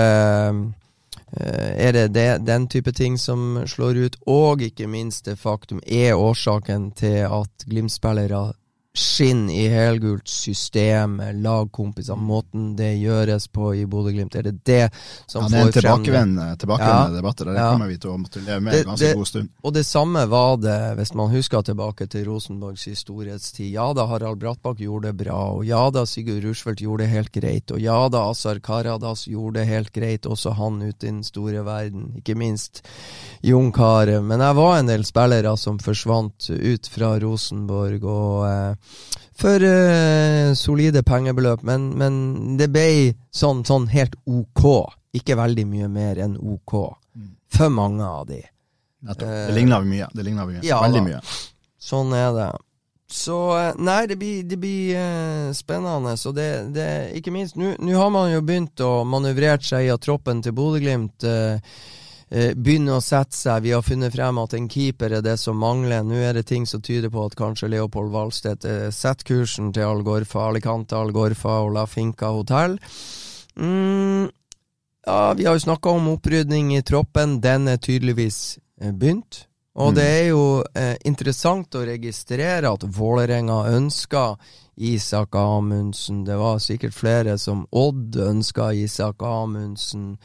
Speaker 3: Eh, er det, det den type ting som slår ut, og ikke minst det faktum er årsaken til at Glimt-spillere skinner i helgult system, lagkompiser, måten det gjøres på i Bodø-Glimt? Er det det som
Speaker 2: Ja, det er en
Speaker 3: får
Speaker 2: tilbakevendende tilbakevendende
Speaker 3: Ja.
Speaker 2: debatter. Det
Speaker 3: Ja.
Speaker 2: kommer vi til å måtte leve med en ganske
Speaker 3: det-
Speaker 2: god stund.
Speaker 3: Og det samme var det, hvis man husker tilbake til Rosenborgs storhetstid. Ja da, Harald Brattbakk gjorde det bra, og ja da, Sigurd Rushfeldt gjorde det helt greit, og ja da, Asar Karadas gjorde det helt greit, også han ute i den store verden. Ikke minst Jon Carew. Men jeg var en del spillere som forsvant ut fra Rosenborg, og eh, for uh, solide pengebeløp, men, men det ble sånn, sånn helt ok. Ikke veldig mye mer enn ok. For mange av de.
Speaker 2: Nettopp.
Speaker 3: Eh,
Speaker 2: Det ligner mye. Det ligner mye.
Speaker 3: ja
Speaker 2: Veldig mye.
Speaker 3: Sånn er det. Så eh, nei, det blir, det blir uh, spennende. Så det, det Ikke minst, nå har man jo begynt å manøvrere seg i at troppen til Bodø-Glimt eh, begynner å sette seg. Vi har funnet frem at en keeper er det som mangler. Nå er det ting som tyder på at kanskje Leopold Valstedt eh, setter kursen til Algorfa, Alicante Algorfa og La Finca hotell. Mm, ja, vi har jo snakka om opprydning i troppen. Den er tydeligvis eh, begynt. Og det er jo eh, interessant å registrere at Vålerenga ønska Isak Amundsen. Det var sikkert flere som Odd ønska Isak Amundsen.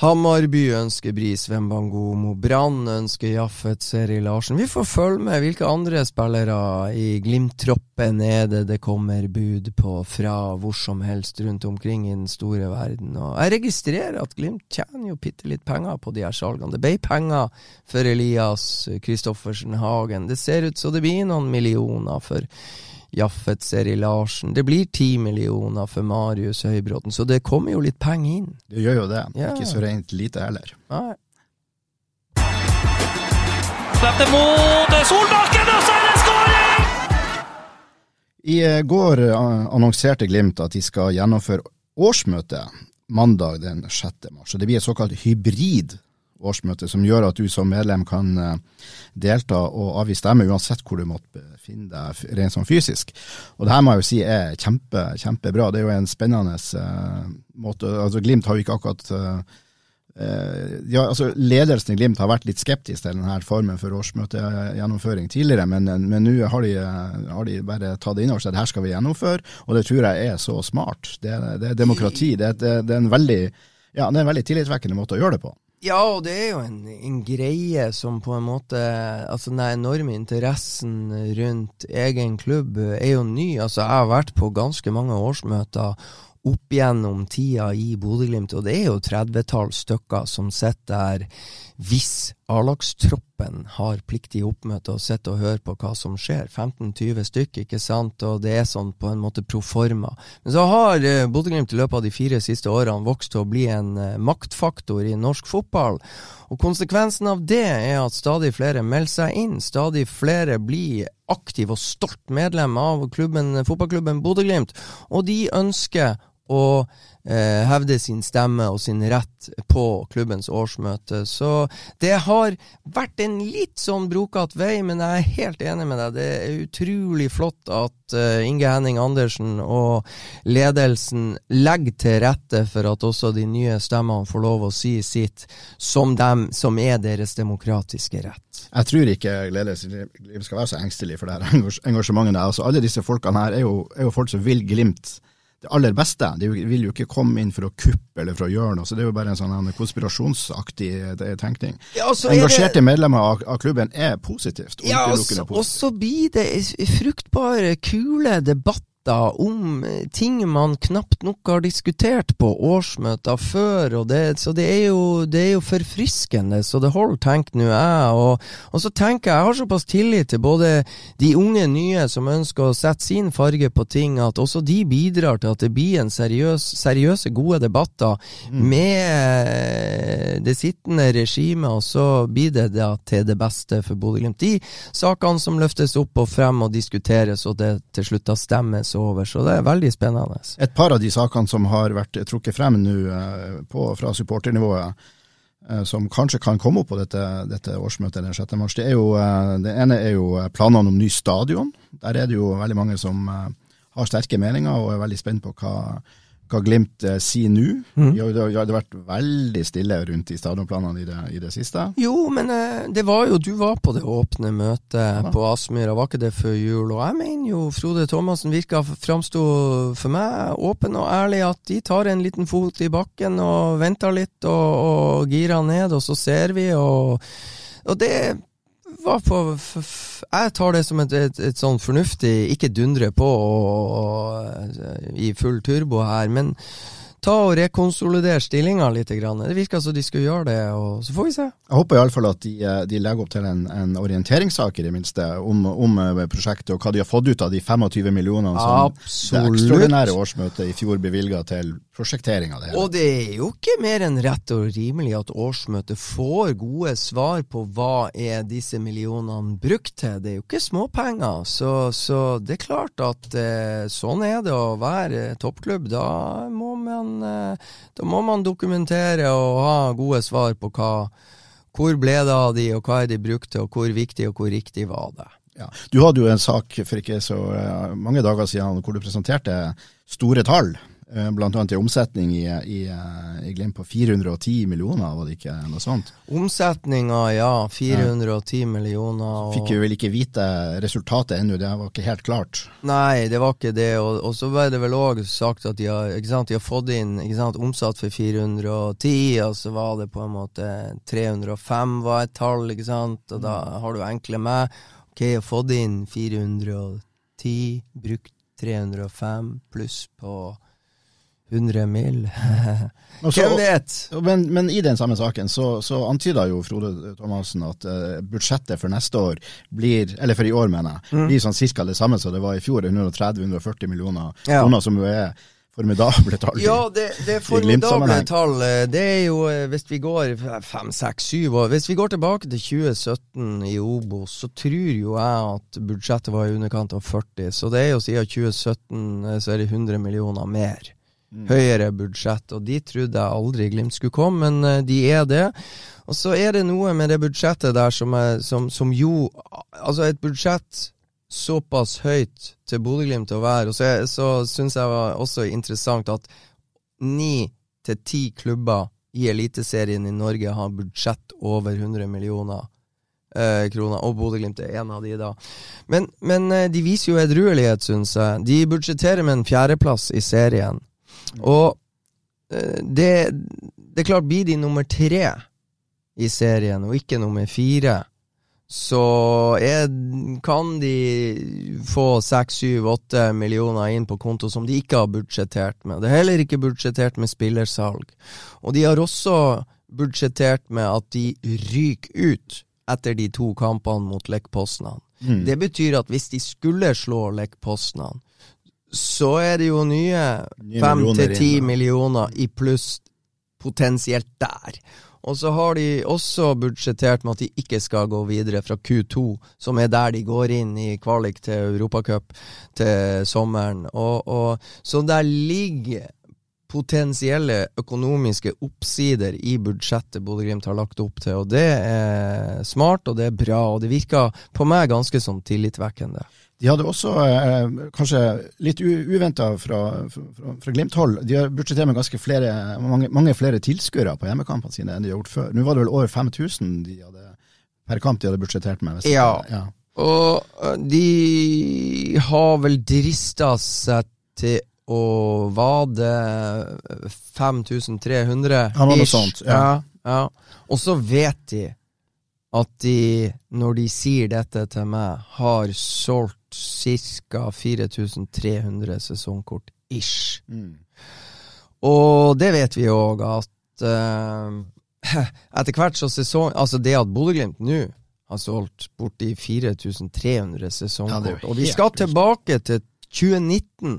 Speaker 3: Hammarby ønsker Bris Wembangomo. Brann ønsker Jaffet Seri Larsen. Vi får følge med hvilke andre spillere i Glimt-troppen er det det kommer bud på fra hvor som helst rundt omkring i den store verden. Og jeg registrerer at Glimt tjener jo bitte litt penger på de her salgene. Det ble penger for Elias Kristoffersen Hagen. Det ser ut som det blir noen millioner for Jaffet Seri Larsen. Det blir ti millioner for Marius Høybråten, så det kommer jo litt penger inn.
Speaker 2: Det gjør jo det.
Speaker 3: Ja.
Speaker 2: Ikke så rent lite heller.
Speaker 3: Nei.
Speaker 4: Slipper mot Solbakken, og så er det skåring!
Speaker 2: I går annonserte Glimt at de skal gjennomføre årsmøte mandag den 6. mars. Så Det blir et såkalt hybrid årsmøte, som gjør at du som medlem kan eh, delta og avgi stemme uansett hvor du måtte befinne deg rent sånn fysisk. Og det her må jeg jo si er kjempe, kjempebra. Det er jo en spennende uh, måte altså Glimt har jo ikke akkurat uh, ja, altså Ledelsen i Glimt har vært litt skeptisk til denne formen for årsmøtegjennomføring tidligere, men nå har, har, de bare tatt det inn over seg at her skal vi gjennomføre, og det tror jeg er så smart. Det, det er demokrati. Det, det, det, er en veldig, ja, det er en veldig tillitvekkende måte å gjøre det på.
Speaker 3: Ja, og det er jo en, en, greie som på en måte Altså, den enorme interessen rundt egen klubb er jo ny. Altså, jeg har vært på ganske mange årsmøter opp gjennom tida i Bodø-Glimt, og det er jo 30-talls stykker som sitter der hvis A-lagstroppen har pliktig oppmøte og sitter og hører på hva som skjer. 15-20 stykker, ikke sant, og det er sånn på en måte proforma. Men så har eh, Bodø-Glimt i løpet av de fire siste årene vokst til å bli en eh, maktfaktor i norsk fotball. Og konsekvensen av det er at stadig flere melder seg inn, stadig flere blir aktiv og stolt medlem av klubben, fotballklubben Bodø-Glimt, og de ønsker å eh, hevde sin stemme og sin rett på klubbens årsmøte. Så det har vært en litt sånn brokete vei, men jeg er helt enig med deg. Det er utrolig flott at eh, Inge Henning Andersen og ledelsen legger til rette for at også de nye stemmene får lov å si sitt, som dem som er deres demokratiske rett.
Speaker 2: Jeg tror ikke ledelsen skal være så engstelig for det her engasjementet. Altså, alle disse folkene her er jo, er jo folk som vil Glimt det aller beste. De vil jo ikke komme inn for å kuppe eller for å gjøre noe, så det er jo bare en sånn konspirasjonsaktig eh, tenkning. Ja, Engasjerte det... medlemmer av, av, klubben er positivt.
Speaker 3: Ja, og så blir det fruktbare, kule debatter om eh, ting man knapt nok har diskutert på årsmøter før, det, så det er, jo, det er, jo, forfriskende, så det holder, tenker nå jeg. Og, og, så tenker jeg, jeg har såpass tillit til både de unge nye som ønsker å sette sin farge på ting, at også de bidrar til at det blir en seriøs, seriøse, gode debatter mm. med det sittende regimet, og så blir det da til det beste for Bodø-Glimt. De sakene som løftes opp og frem og diskuteres, og det til slutt da stemmes over, så det er veldig spennende.
Speaker 2: Et par av de sakene som har vært trukket frem nå eh, fra supporternivået, eh, som kanskje kan komme opp på dette, dette årsmøtet den 6. mars, det, er jo, eh, det ene er jo planene om ny stadion. Der er det jo veldig mange som har sterke meninger og er veldig spent på hva hva Glimt eh, sier nå. Mm. Det har vært veldig stille rundt i stadionplanene i, i, det siste.
Speaker 3: Jo, men eh, det var jo Du var på det åpne møtet ja. på Aspmyra, var ikke det før jul? Og jeg mener jo Frode Thomassen virka framsto for meg åpen og ærlig at de tar en liten fot i bakken og venter litt og, og girer ned, og så ser vi, og, og det var på Jeg tar det som et, et, et sånn fornuftig ikke dundre på og, og, i full turbo her, men ta og rekonsolidere stillinga litt. Det virker som de skulle gjøre det, og så får vi se.
Speaker 2: Jeg håper iallfall at de, de, legger opp til en, en orienteringssak i det minste om, om, eh, prosjektet, og hva de har fått ut av de 25 millionene som Absolutt. det ekstraordinære årsmøtet i fjor bevilga til prosjektering av det hele.
Speaker 3: Og det er jo ikke mer enn rett og rimelig at årsmøtet får gode svar på hva er disse millionene brukt til. Det er jo ikke småpenger. Så, så det er klart at eh, sånn er det å være toppklubb. Da må man, eh, da må man dokumentere og ha gode svar på hva hvor ble det av de, og hva er de brukt til, og hvor viktig og hvor riktig var det.
Speaker 2: Ja. Du hadde jo en sak for ikke så eh, mange dager siden hvor du presenterte store tall Eh, annet en omsetning i, i, eh, i, Glimt på 410 millioner, var det ikke noe sånt?
Speaker 3: Omsetninga, ja. 410 ja. millioner.
Speaker 2: Og... Fikk jo vel ikke vite resultatet ennå, det var ikke helt klart?
Speaker 3: Nei, det var ikke det. Og, og så ble det vel òg sagt at de har, sant, de har fått inn sant, omsatt for 410, og så var det på en måte 305 var et tall, ikke sant. Og da har du enkle med. Ok, jeg har fått inn 410, brukt 305 pluss på 100 mil. Hvem vet?
Speaker 2: Men, men, i den samme saken så, så antyda jo Frode Thomassen at uh, budsjettet for neste år blir, eller for i år mener jeg, mm. blir sånn cirka det samme som det var i fjor, 130-140 millioner ja. kroner, som jo er formidable tall.
Speaker 3: Ja, det, det er formidable tall. Det er jo, eh, hvis vi går fem, seks, syv år Hvis vi går tilbake til 2017 i Obos, så tror jo jeg at budsjettet var i underkant av 40. Så det er jo siden 2017 eh, så er det 100 millioner mer. Høyere budsjett. Og de trodde jeg aldri Glimt skulle komme, men eh, de er det. Og så er det noe med det budsjettet der som, er, som, som jo Altså, et budsjett såpass høyt til Bodø-Glimt å være, og så, så syns jeg var også interessant at ni til ti klubber i Eliteserien i Norge har budsjett over 100 millioner eh, kroner, og Bodø-Glimt er en av de, da. Men, men eh, de viser jo edruelighet, syns jeg. De budsjetterer med en fjerdeplass i serien. Og eh, det, det er klart, blir de nummer tre i serien, og ikke nummer fire, så er, kan de få seks, syv, åtte millioner inn på konto som de ikke har budsjettert med. Det er heller ikke budsjettert med spillersalg. Og de har også budsjettert med at de ryker ut etter de to kampene mot Lech Poznan.
Speaker 2: Mm.
Speaker 3: Det betyr at hvis de skulle slå Lech Poznan, så er det jo nye fem til ti millioner i pluss potensielt der. Og så har de også budsjettert med at de ikke skal gå videre fra Q2, som er der de går inn i kvalik til Europacup til sommeren. Og, og, så der ligger potensielle økonomiske oppsider i budsjettet Bodø-Glimt har lagt opp til, og det er smart, og det er bra, og det virker på meg ganske sånn tillitvekkende.
Speaker 2: De hadde også, eh, kanskje litt uventa fra, fra, fra Glimt-hold, de har budsjettert med ganske flere, mange, mange flere tilskuere på hjemmekampene sine enn de har gjort før. Nå var det vel over 5000 de hadde, per kamp de hadde budsjettert med.
Speaker 3: Ja.
Speaker 2: ja.
Speaker 3: Og øh, de har vel drista seg til å vade det 5300?
Speaker 2: Ja, det var noe sånt, ja.
Speaker 3: ja. ja. Og så vet de at de, når de sier dette til meg, har solgt ca. 4300 sesongkort ish.
Speaker 2: Mm.
Speaker 3: Og det vet vi òg at uh, etter hvert så sesong Altså det at Bodø-Glimt nå har solgt borti 4300
Speaker 2: Ja, det er
Speaker 3: sesongkort.
Speaker 2: ja,
Speaker 3: og vi skal tilbake til 2019.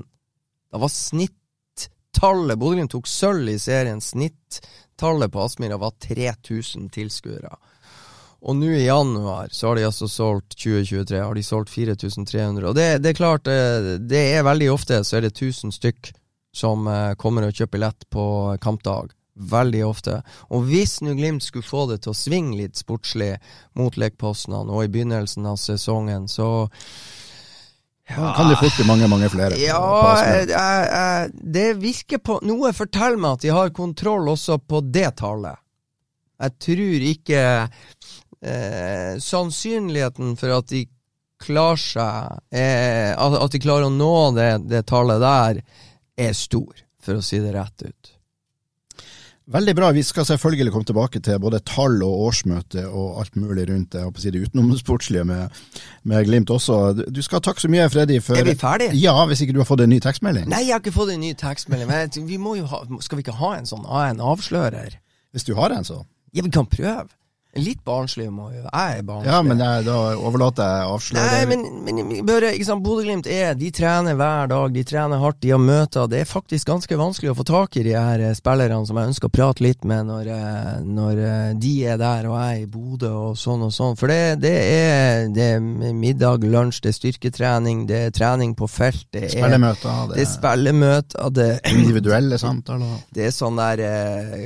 Speaker 3: Da var snittallet Bodø-Glimt tok sølv i serien. Snittallet på Aspmyra var 3000 tilskuere. Og nå i januar så har de altså solgt 2023 har de solgt 4300. Og det, det er klart, eh, det er veldig ofte så er det 1000 stykk som eh, kommer og kjøper billett på kampdag. Veldig ofte. Og hvis nå Glimt skulle få det til å svinge litt sportslig mot lekpostene og i begynnelsen av sesongen, så
Speaker 2: ja, kan det fort bli mange, mange flere.
Speaker 3: ja, jeg, det virker på Noe forteller meg at de har kontroll også på det tallet. Jeg tror ikke eh, Sannsynligheten for at de klarer seg eh, at, at de klarer å nå det, det tallet der, er stor, for å si det rett ut.
Speaker 2: Veldig bra. Vi skal selvfølgelig komme tilbake til både tall og årsmøte og alt mulig rundt det, jeg håper å si det utenomsportslige med, med Glimt også. Du skal takke så mye, Freddy. For,
Speaker 3: Er vi ferdige?
Speaker 2: Ja, hvis ikke du har fått en ny tekstmelding.
Speaker 3: Nei, jeg har ikke fått en ny tekstmelding. Men vi må jo ha, skal vi ikke ha en sånn en avslører?
Speaker 2: Hvis du har en, så.
Speaker 3: Ja, vi kan prøve. Litt barnslig må jo Jeg er barnslig.
Speaker 2: Ja, men jeg, da overlater jeg
Speaker 3: Nei,
Speaker 2: avslører.
Speaker 3: men, men bare, Bodø-Glimt er De trener hver dag, de trener hardt, de har møter. Det er faktisk ganske vanskelig å få tak i de her eh, spillerne som jeg ønsker å prate litt med når, eh, når eh, de er der og jeg er i Bodø og sånn og sånn. For det, det, er, det er middag, lunsj, det er styrketrening, det er trening på felt. Det er,
Speaker 2: Spillemøter,
Speaker 3: det er spillemøter, det,
Speaker 2: individuelle samtaler.
Speaker 3: det er sånn der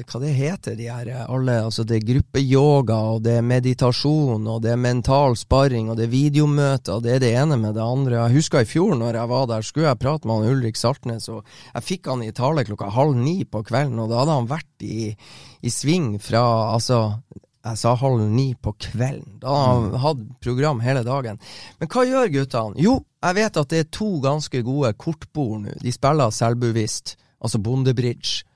Speaker 3: Hva det heter de her alle Altså det er gruppeyoga, og det er meditasjon, og det er mental sparring, og det er videomøter, og det er det ene med det andre. Jeg husker i fjor når jeg var der, skulle jeg prate med han Ulrik Saltnes, og jeg fikk han i tale klokka halv ni på kvelden, og da hadde han vært i, i sving fra Altså jeg sa halv ni på kvelden. Da hadde han hatt program hele dagen. Men hva gjør guttene? Jo, jeg vet at det er to ganske gode kortbord nå. De spiller selvbevisst, altså bondebridge.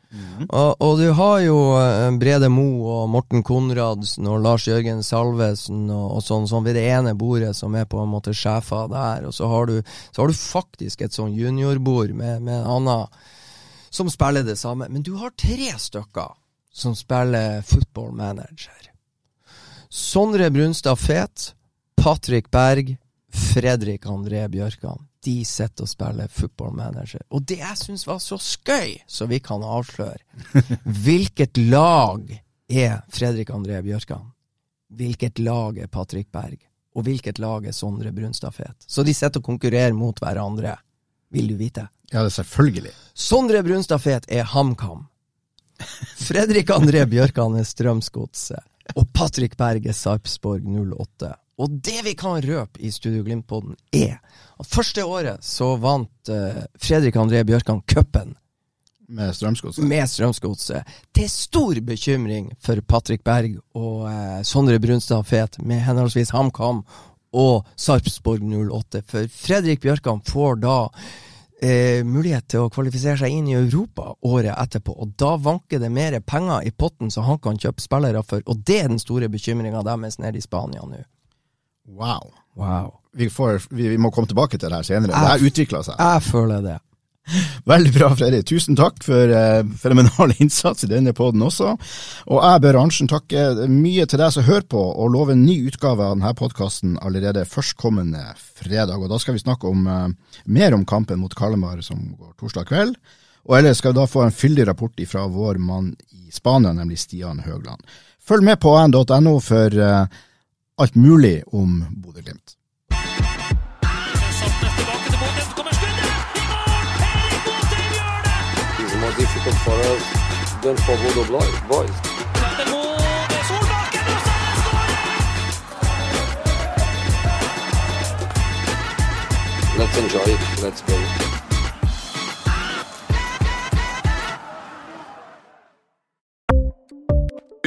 Speaker 3: Og, og du har jo eh, Brede Mo og Morten Konradsen og Lars Jørgen Salvesen og, og sånn, sånn ved det ene bordet som er på en måte sjefer der, og så har du, så har du faktisk et sånn juniorbord med, med en annen som spiller det samme. Men du har tre stykker som spiller football manager. Sondre Brunstad Fet, Patrick Berg, Fredrik André Bjørkan. De sitter og spiller football manager. Og det jeg syns var så skøy, så vi kan avsløre Hvilket lag er Fredrik André Bjørkan? Hvilket lag er Patrick Berg? Og hvilket lag er Sondre Brunstafet? Så de sitter og konkurrerer mot hverandre. Vil du vite?
Speaker 2: Ja, det er selvfølgelig.
Speaker 3: Sondre Brunstafet er HamKam. Fredrik André Bjørkan er Strømsgodset. Og Patrick Berg er Sarpsborg 08. Og det vi kan røpe i Studio Glimt-podden, er at første året så vant uh, Fredrik André Bjørkan cupen.
Speaker 2: Med Strømsgodset?
Speaker 3: Med Strømsgodset. Til stor bekymring for Patrick Berg og uh, Sondre Brunstad Fet med henholdsvis HamKam og Sarpsborg 08. For Fredrik Bjørkan får da eh, mulighet til å kvalifisere seg inn i Europa året etterpå. Og da vanker det mer penger i potten så han kan kjøpe spillere for, og det er den store bekymringa deres nede i Spania nå.
Speaker 2: Wow.
Speaker 3: Wow.
Speaker 2: Vi, får, vi, vi, må komme tilbake til det her senere. det her utvikla seg.
Speaker 3: Jeg føler det.
Speaker 2: Veldig bra, Freddy. Tusen takk for eh, fenomenal innsats i denne poden også. Og jeg bør Arntzen takke mye til deg som hører på, og love en ny utgave av denne podkasten allerede førstkommende fredag. Og Da skal vi snakke om eh, mer om kampen mot Kalmar som går torsdag kveld. Og ellers skal vi da få en fyldig rapport fra vår mann i Spania, nemlig Stian Høgland. Følg med på an.no for eh, alt mulig om Bodø-Glimt.
Speaker 1: difficult for us than for Bodo boys. Let's enjoy it. Let's go.